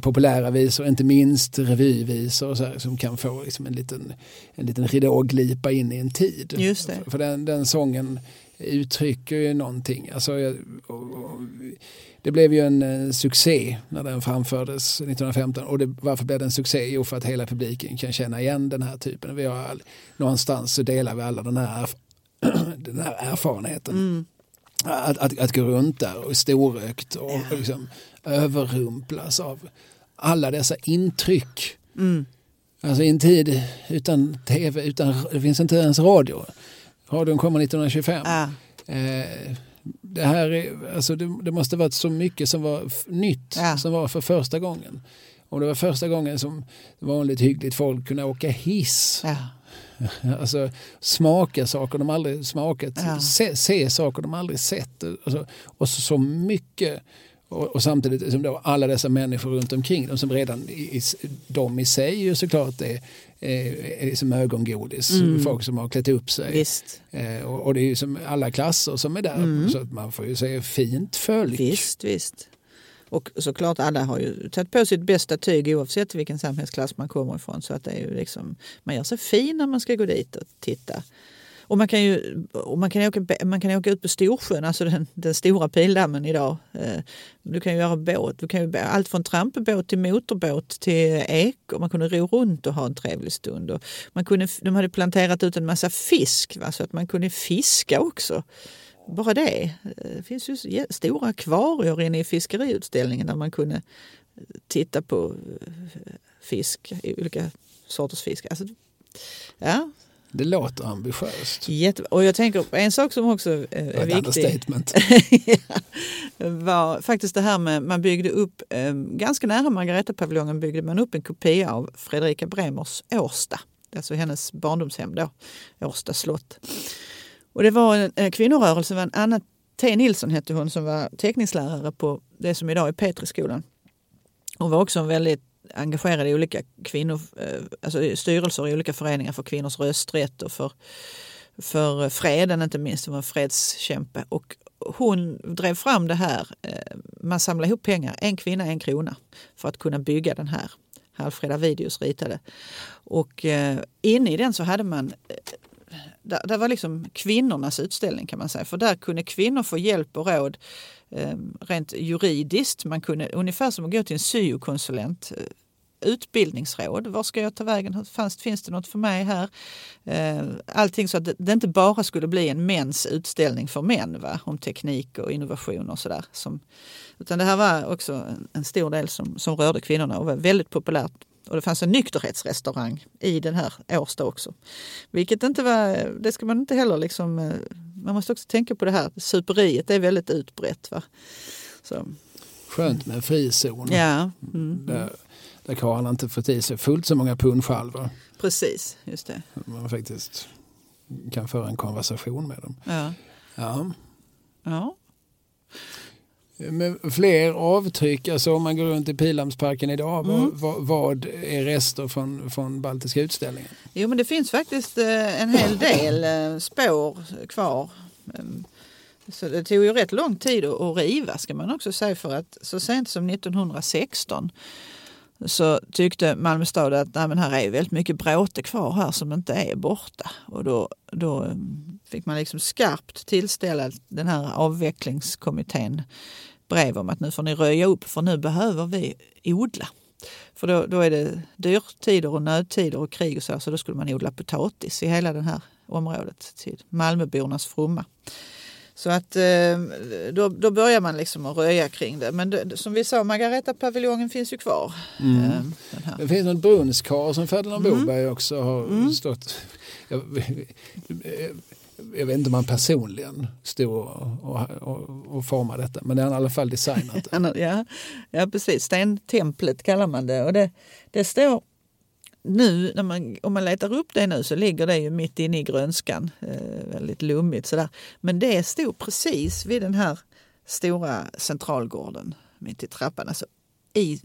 populära visor, inte minst revyvisor, och så här, som kan få liksom en, liten, en liten ridå glipa in i en tid. Just det. För, för den, den sången uttrycker ju någonting. Alltså, det blev ju en eh, succé när den framfördes 1915. Och det, varför blev det en succé? Jo, för att hela publiken kan känna igen den här typen. Vi har någonstans så delar vi alla den här, (clears throat) den här erfarenheten. Mm. Att, att, att gå runt där och storökt och, och liksom överrumplas av alla dessa intryck. Mm. Alltså i en tid utan tv, utan, det finns inte ens radio. Radion kommer 1925. Ja, Eh, det här är, alltså det, det måste varit så mycket som var nytt Ja. som var för första gången. Och det var första gången som vanligt hyggligt folk kunde åka hiss. ja. (laughs) Alltså smaka saker de aldrig smakat, Ja. se, se saker de aldrig sett. Alltså, och så, så mycket. Och, och samtidigt som då alla dessa människor runt omkring dem som redan i, i, de i sig ju såklart är, är, är liksom ögongodis. Mm. Folk som har klätt upp sig. Eh, och, och det är ju som alla klasser som är där. Mm. Så att man får ju säga fint folk. visst, visst. Och såklart alla har ju tagit på sitt bästa tyg oavsett vilken samhällsklass man kommer ifrån. Så att det är ju liksom, man gör sig fin när man ska gå dit och titta. Och man kan ju och man kan åka, man kan åka ut på Storsjön, alltså den, den stora pildammen idag. Eh, du kan ju göra båt, du kan ju, allt från trampbåt till motorbåt till ek och man kunde ro runt och ha en trevlig stund. Och man kunde, de hade planterat ut en massa fisk va, så att man kunde fiska också. Bara det. Eh, det finns ju stora akvarier inne i fiskeriutställningen där man kunde eh, titta på fisk, olika sorters fisk. Alltså, ja, det låter ambitiöst. jätte... Och jag tänker på en sak som också är Ett viktig. understatement. (laughs) var faktiskt det här med man byggde upp, eh, ganska nära Margaretapaviljongen byggde man upp en kopia av Fredrika Bremers Årsta. Det alltså hennes barndomshem då, Årsta slott. Och det var en eh, kvinnorörelse, det var en Anna T Nilsson hette hon som var teckningslärare på det som idag är Petriskolan. Hon var också en väldigt engagerad i olika kvinnor, eh, alltså styrelser i olika föreningar för kvinnors rösträtt och för, för freden inte minst. Hon var fredskämpe. Och hon drev fram det här. Eh, man samlade ihop pengar, en kvinna, en krona, för att kunna bygga den här. Alfreda Videos ritade. Och eh, inne i den så hade man det där, var liksom kvinnornas utställning kan man säga. För där kunde kvinnor få hjälp och råd Ehm, rent juridiskt. Man kunde, ungefär som att gå till en syokonsulent. Eh, utbildningsråd. Var ska jag ta vägen? Fanns, finns det något för mig här? Ehm, allting så att det, inte bara skulle bli en mäns utställning för män va? om teknik och innovation och sådär. Utan det här var också en, stor del som, som rörde kvinnorna och var väldigt populärt. Och det fanns en nykterhetsrestaurang i den här Årsta också. Vilket inte var, det ska man inte heller liksom, eh, man måste också tänka på det här, superiet det är väldigt utbrett. Va? Så, Skönt med en frizon. ja, mm, Där, där karlarna inte fått i sig fullt så många punschalvor. precis, just det. Man faktiskt kan föra en konversation med dem. Ja. Ja. Ja. Med fler avtryck, alltså om man går runt i Pildammsparken idag, Mm. vad, vad, är rester från, från Baltiska utställningen? Jo men det finns faktiskt eh, en hel del eh, spår kvar. Ehm, Så det tog ju rätt lång tid att riva ska man också säga för att så sent som 1916 så tyckte Malmö stad att nej, men här är väldigt mycket bråte kvar här som inte är borta. Och då, då eh, fick man liksom skarpt tillställa den här avvecklingskommittén brev om att nu får ni röja upp för nu behöver vi odla. För då, då är det dyrtider och nödtider och krig och så, så då skulle man odla potatis i hela det här området till Malmöbornas fromma. Så att eh, då, då börjar man liksom att röja kring det. Men det, som vi sa, Margareta-paviljongen finns ju kvar. Mm. Eh. Det finns något brunnskar som Ferdinand Mm. Boberg också har stått... Jag, jag vet inte om han personligen stod och, och, och, formade detta, men det har han i alla fall designat. (laughs) det. Ja, ja, precis. Stentemplet kallar man det. Och det, det står nu, när man, om man letar upp det nu så ligger det ju mitt inne i grönskan. Eh, väldigt lummigt sådär. Men det stod precis vid den här stora centralgården mitt i trappan. Alltså i,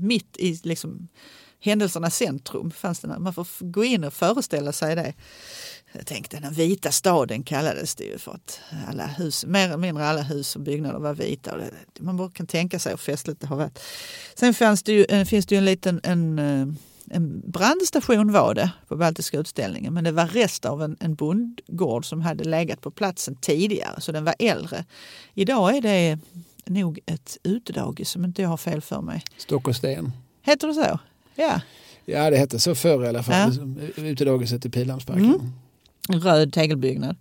mitt i liksom händelsernas centrum fanns den här. Man får gå in och föreställa sig det. Jag tänkte den vita staden kallades det ju för att alla hus, mer eller mindre alla hus och byggnader var vita. Och det, man bara kan tänka sig hur festligt det har varit. Sen fanns det ju, eh, finns det ju en liten en, eh, en brandstation var det på Baltiska utställningen men det var rest av en, en bondgård som hade legat på platsen tidigare så den var äldre. Idag är det nog ett utedagis som inte jag har fel för mig. Stock och sten. Heter det så? Ja. Ja, det hette så förr i alla fall. Ja. Utedagiset i Pildammsparken. Mm. En röd tegelbyggnad.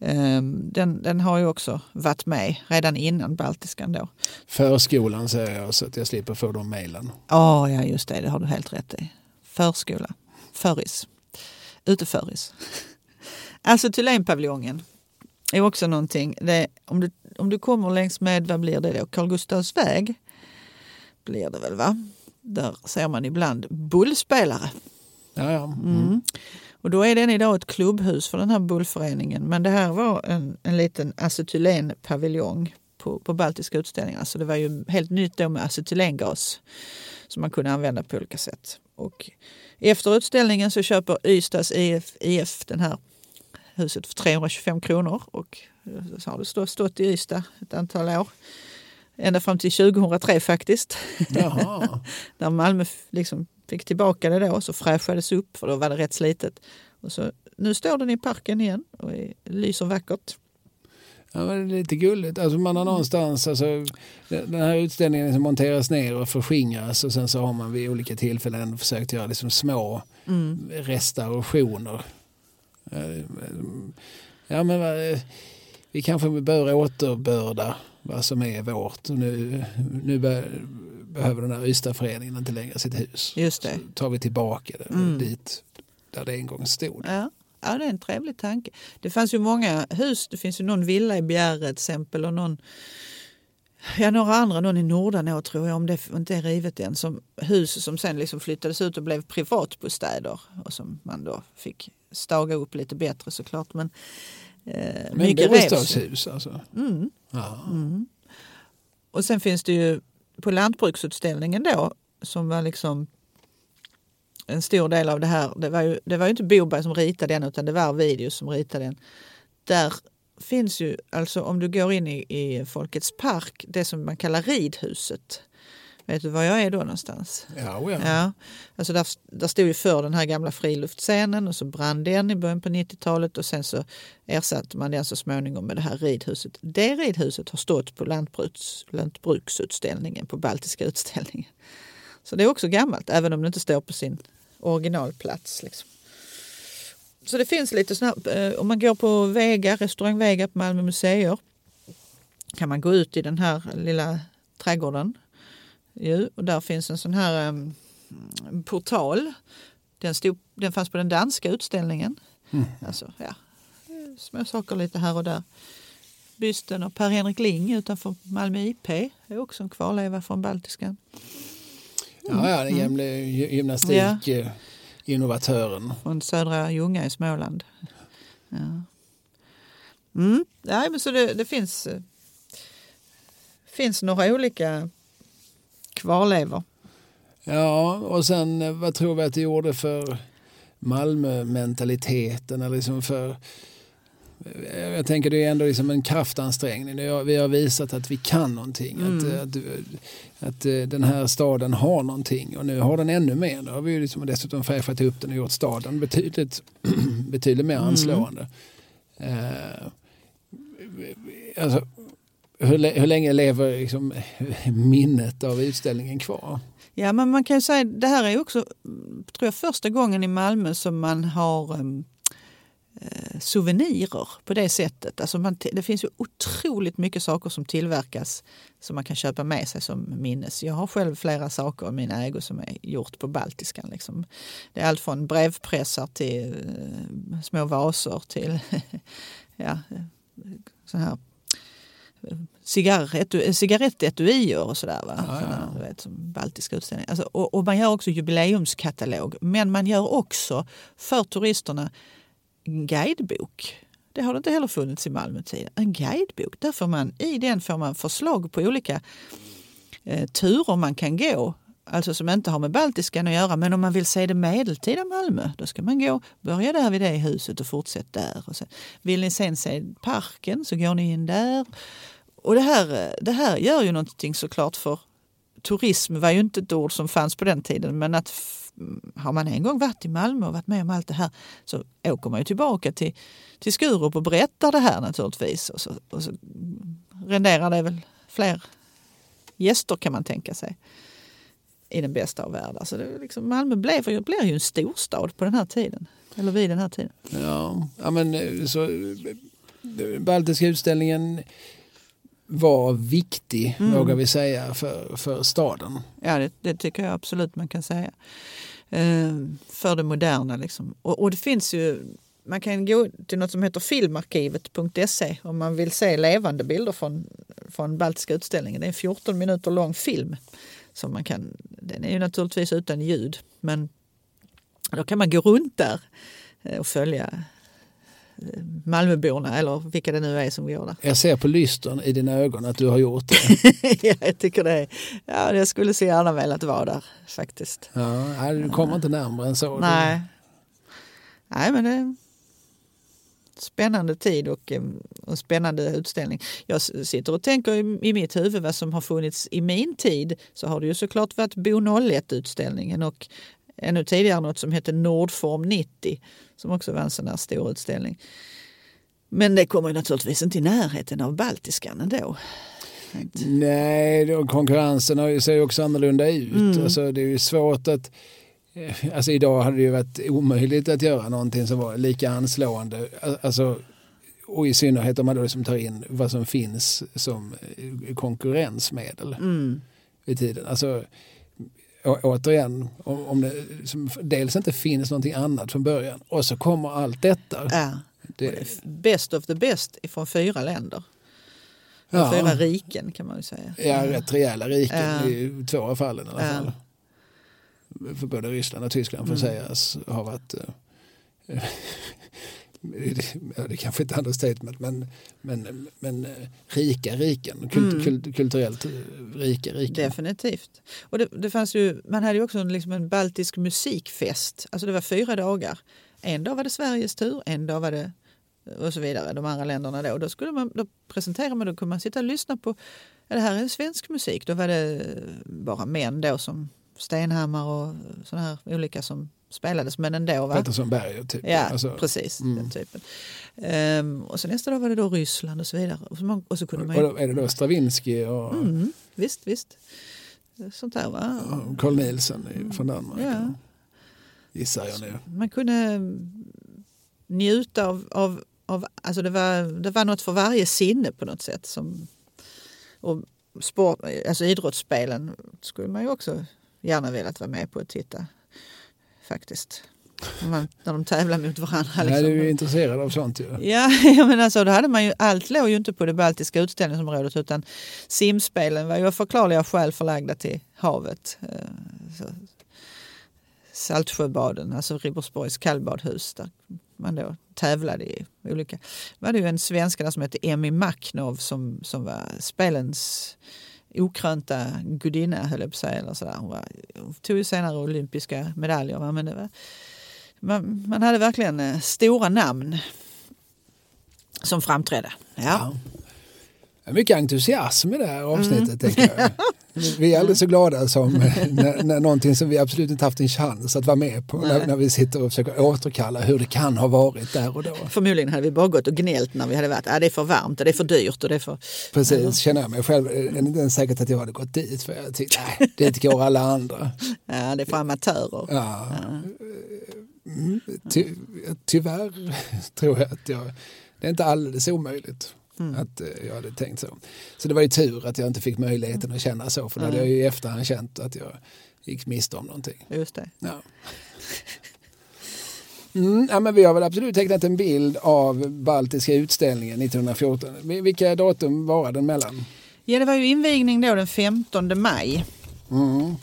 Ehm, Den, den har ju också varit med redan innan Baltiskan då. Förskolan säger jag så att jag slipper få de mejlen. Ja, ja just det, det har du helt rätt i. Förskola, förris, uteförris. Alltså Thylénpaviljongen är också någonting. Det, om, du, om du kommer längs med, vad blir det då, Carl Gustavs väg blir det väl va? Där ser man ibland bullspelare. Ja, ja. Mm. Mm. Och då är den idag ett klubbhus för den här bullföreningen. Men det här var en, en liten acetylenpaviljong på, på Baltiska utställningar. Så det var ju helt nytt då med acetylengas som man kunde använda på olika sätt. Och efter utställningen så köper Ystads IF, IF den här huset för 325 kronor. Och så har det stå- stått i Ystad ett antal år. Ända fram till 2003 faktiskt. Jaha. (laughs) När Malmö liksom fick tillbaka det då så fräschades upp för då var det rätt slitet. Och så, nu står den i parken igen och är, lyser vackert. Ja, det är lite gulligt. Alltså man har någonstans, alltså, den här utställningen liksom monteras ner och förskingras och sen så har man vid olika tillfällen försökt göra liksom små Mm. restaurationer. Eh, Ja, men vad- vi kanske bör återbörda vad som är vårt. Nu, nu be, behöver den här Ystadföreningen inte längre sitt hus. Just det. Så tar vi tillbaka det Mm. dit där det en gång stod. Ja. ja, det är en trevlig tanke. Det fanns ju många hus. Det finns ju någon villa i Bjärred till exempel och någon Ja, några andra, någon i Nordanå tror jag, om det inte är rivet än, som hus som sen liksom flyttades ut och blev privatbostäder och som man då fick staga upp lite bättre såklart. Men, eh, Men bostadshus alltså. Mm. Mm. Och sen finns det ju på lantbruksutställningen då som var liksom en stor del av det här. Det var ju, det var ju inte Boberg som ritade den utan det var Videos som ritade den. Där finns ju, alltså om du går in i, i Folkets park, det som man kallar ridhuset. Vet du var jag är då någonstans? Ja, oh ja. Ja, alltså där, där stod ju för den här gamla friluftscenen och så brann den i början på 90-talet och sen så ersatte man den så småningom med det här ridhuset. Det ridhuset har stått på lantbruks, lantbruksutställningen, på Baltiska utställningen. Så det är också gammalt, även om det inte står på sin originalplats. Liksom. Så det finns lite såna, eh, om man går på Vega, restaurang Vega på Malmö museer kan man gå ut i den här lilla trädgården ju, och där finns en sån här um, portal. Den, stod, den fanns på den danska utställningen. Mm. Alltså, ja, små saker lite här och där. Bysten av Per-Henrik Ling utanför Malmö IP är också en kvarleva från Baltiskan. ja, ja den gamle gy- gymnastikinnovatören. Från södra Ljunga i Småland. Ja. Mm. Ja, men så det, det finns, eh, finns några olika kvarlevor. Ja, och sen eh, vad tror vi att det gjorde för Malmö-mentaliteten? Eller liksom för, eh, jag tänker det är ändå liksom en kraftansträngning. Vi har visat att vi kan någonting. Mm. Att, att, att, den här staden har någonting och nu har den ännu mer. Nu har vi liksom dessutom fräschat upp den och gjort staden betydligt, (clears throat) betydligt mer mm. anslående. Mm. Uh, alltså, hur, hur länge lever liksom minnet av utställningen kvar? Ja, men man kan ju säga det här är också tror jag, första gången i Malmö som man har um, eh, souvenirer på det sättet. Alltså man, det finns ju otroligt mycket saker som tillverkas som man kan köpa med sig som minnes. Jag har själv flera saker i min ägo som är gjort på baltiskan. Liksom. Det är allt från brevpressar till eh, små vaser till (laughs) ja, eh, så här cigarettetuier och sådär. Va? Ja, ja. du vet, som baltiska utställningar. Alltså, och, och, man gör också jubileumskatalog. Men man gör också för turisterna en guidebok. Det har det inte heller funnits i Malmö tidigare. En guidebok. Där får man, I den får man förslag på olika eh, turer man kan gå alltså som inte har med baltiskan att göra. Men om man vill se det medeltida Malmö, då ska man gå, börja där vid det huset och fortsätta där. Och sen, vill ni sen se parken så går ni in där. Och det här, det här gör ju någonting såklart för turism var ju inte ett ord som fanns på den tiden, men att har man en gång varit i Malmö och varit med om allt det här så åker man ju tillbaka till, till Skurup och berättar det här naturligtvis. Och så, och så renderar det väl fler gäster kan man tänka sig i den bästa av världar. Så det liksom, Malmö blev, blev ju en storstad på den här tiden. Eller vid den här tiden. Ja, ja men eh, så eh, Baltiska utställningen var viktig, mm. vågar vi säga, för, för staden. Ja, det, det tycker jag absolut man kan säga. Eh, för det moderna liksom. Och, och, det finns ju, man kan gå till något som heter filmarkivet.se om man vill se levande bilder från, från Baltiska utställningen. Det är en 14 minuter lång film som man kan, den är ju naturligtvis utan ljud men då kan man gå runt där eh, och följa eh, Malmöborna eller vilka det nu är som går där. Jag ser på lystern i dina ögon att du har gjort det. (laughs) ja, jag tycker det. Ja, jag skulle så gärna velat vara där faktiskt. Ja, du kommer inte närmare än så. Nej, Nej men det, spännande tid och eh, en spännande utställning. Jag sitter och tänker i, mitt huvud vad som har funnits i min tid så har det ju såklart varit Bo 01-utställningen och ännu tidigare något som hette Nordform 90 som också var en sån här stor utställning. Men det kommer naturligtvis inte i närheten av Baltiskan ändå. Nej, konkurrensen ser ju också annorlunda ut. Mm. Alltså, det är ju svårt att Eh, alltså idag hade det ju varit omöjligt att göra någonting som var lika anslående. Alltså, och i synnerhet om man då liksom tar in vad som finns som eh, konkurrensmedel mm. i tiden. Alltså, å, återigen, om, om det liksom, dels inte finns någonting annat från början och så kommer allt detta. Ja. Det, best of the best från fyra länder. Ja. Fyra riken kan man ju säga. Ja, rätt rejäla riken ja. i två av fallen i alla fall. Ja för både Ryssland och Tyskland får mm. sägas ha varit eh, (laughs) det kanske inte är understatement, men, men, men eh, rika riken, kult, mm. kult, kulturellt rika riken. Definitivt. Och det, det fanns ju, man hade ju också en, liksom en baltisk musikfest, alltså det var fyra dagar. En dag var det Sveriges tur, en dag var det och så vidare, de andra länderna då. Då, skulle man, då presenterade man, då kunde man sitta och lyssna på, ja, det här är svensk musik, då var det bara män då som Stenhammar och sådana här olika som spelades men ändå. Va? Pettersson Berger typ. Ja, alltså, precis. Mm. Den typen. Um, och så nästa dag var det då Ryssland och så vidare. Och så, man, och så kunde man ju... och är det då Stravinsky? Och... Mm, visst, visst. Sånt där va? Carl Nielsen från Danmark. Ja. Gissar jag nu. Man kunde njuta av, av, av alltså det var, det var något för varje sinne på något sätt. Som, och sport, alltså idrottsspelen skulle man ju också gärna velat vara med på att titta. Faktiskt. Man, när de tävlar mot varandra. Liksom. Nej, du är ju intresserad av sånt ju. Ja, (laughs) ja men alltså, då hade man ju, allt låg ju inte på det baltiska utställningsområdet utan simspelen var ju av förklarliga skäl förlagda till havet. Eh, så, Saltsjöbaden, alltså Ribersborgs kallbadhus. Där man då tävlade i olika... var det ju en svenska där som hette Emmy Maknov som, som var spelens okrönta gudinna höll jag på att säga. Eller sådär. Hon, var, hon tog ju senare olympiska medaljer. Men det var, man, man hade verkligen eh, stora namn som framträdde. Ja. Mycket entusiasm i det här avsnittet. Mm. Tänker jag. (laughs) Vi är aldrig så glada som när, när någonting som vi absolut inte haft en chans att vara med på. När, när, vi sitter och försöker återkalla hur det kan ha varit där och då. Förmodligen hade vi bara gått och gnällt när vi hade varit, ah, det är för varmt och det är för dyrt. Och det är för... Precis, ja. känner jag mig själv. Det är inte ens säkert att jag hade gått dit för jag tyckte, nej, det går alla andra. (laughs) Ja, det är för amatörer. Ja. ja. Mm, ty, tyvärr (laughs) tror jag att jag, det är inte alldeles omöjligt. Mm. Att eh, jag hade tänkt så. Så det var ju tur att jag inte fick möjligheten att känna så. För då hade jag ju i efterhand känt att jag gick miste om någonting. Just det. Ja. Mm, ja, men vi har väl absolut tecknat en bild av Baltiska utställningen 1914. Vilka datum var den mellan? Ja, det var ju invigning då den 15 maj. Mm.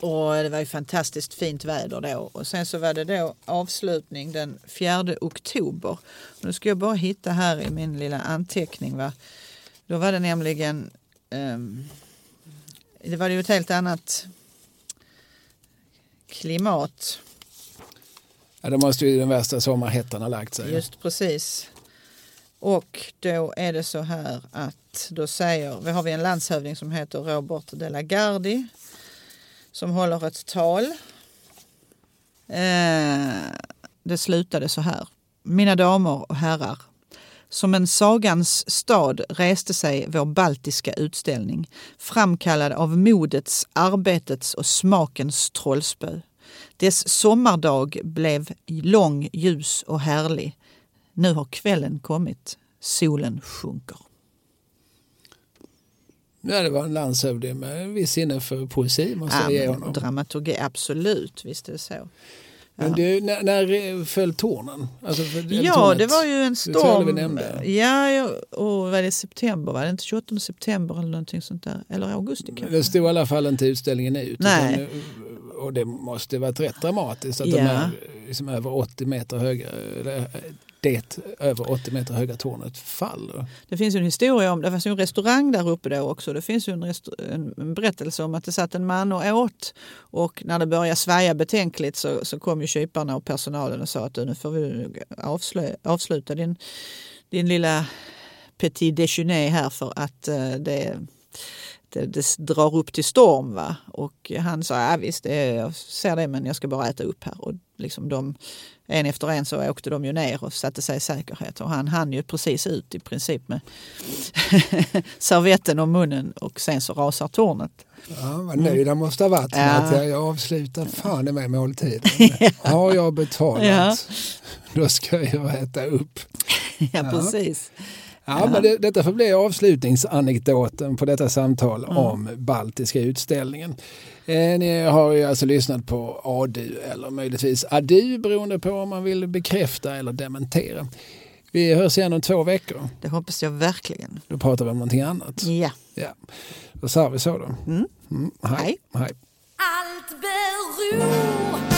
Och det var ju fantastiskt fint väder då. Och sen så var det då avslutning den 4 oktober. Nu ska jag bara hitta här i min lilla anteckning. Va? Då var det nämligen... Um, det var ju ett helt annat klimat. Ja, det måste ju den värsta sommarhettan ha lagt sig. Just precis. Och då är det så här att då säger, vi har vi en landshövding som heter Robert de la Gardie som håller ett tal. Eh, det slutade så här. Mina damer och herrar. Som en sagans stad reste sig vår baltiska utställning framkallad av modets, arbetets och smakens trollspö. Dess sommardag blev lång, ljus och härlig. Nu har kvällen kommit. Solen sjunker. Ja, det var en landshövding med viss sinne för poesi måste ja, jag ge honom. Dramaturgi, absolut, visst är det så. Men du, när, när föll tornen? Alltså ja, tornet, det var ju en storm. Ja, och var det september? Var det inte 28 september eller någonting sånt där? Eller augusti kanske? Det stod i alla fall inte utställningen ut. Nej. och det måste varit rätt dramatiskt att ja. de är liksom över 80 meter höga det över 80 meter höga tornet faller. Det finns en historia om, det fanns en restaurang där uppe då också. Det finns en, en, berättelse om att det satt en man och åt och när det började svaja betänkligt så, så kom ju kyparna och personalen och sa att nu får vi avslö, avsluta din, din lilla petit déjeuner här för att uh, det det, det, drar upp till storm. Va? Och han sa, ja visst, det, jag ser det men jag ska bara äta upp här. Och liksom de en efter en så åkte de ju ner och satte sig i säkerhet och han hann ju precis ut i princip med (laughs) servetten om munnen och sen så rasar tornet. Ja, vad nöjd han måste ha varit med ja. att jag avslutar fan med måltiden. (laughs) Har jag betalat ja. då ska jag äta upp. (laughs) Ja, precis. Ja, men det, detta får bli avslutningsanekdoten på detta samtal mm. om Baltiska utställningen. Eh, ni har ju alltså lyssnat på ADU eller möjligtvis ADU beroende på om man vill bekräfta eller dementera. Vi hörs igen om två veckor. Det hoppas jag verkligen. Då pratar vi om någonting annat. Ja. ja. Då sa vi så då. Mm. Mm. Hej. Hej. Hej. Allt beror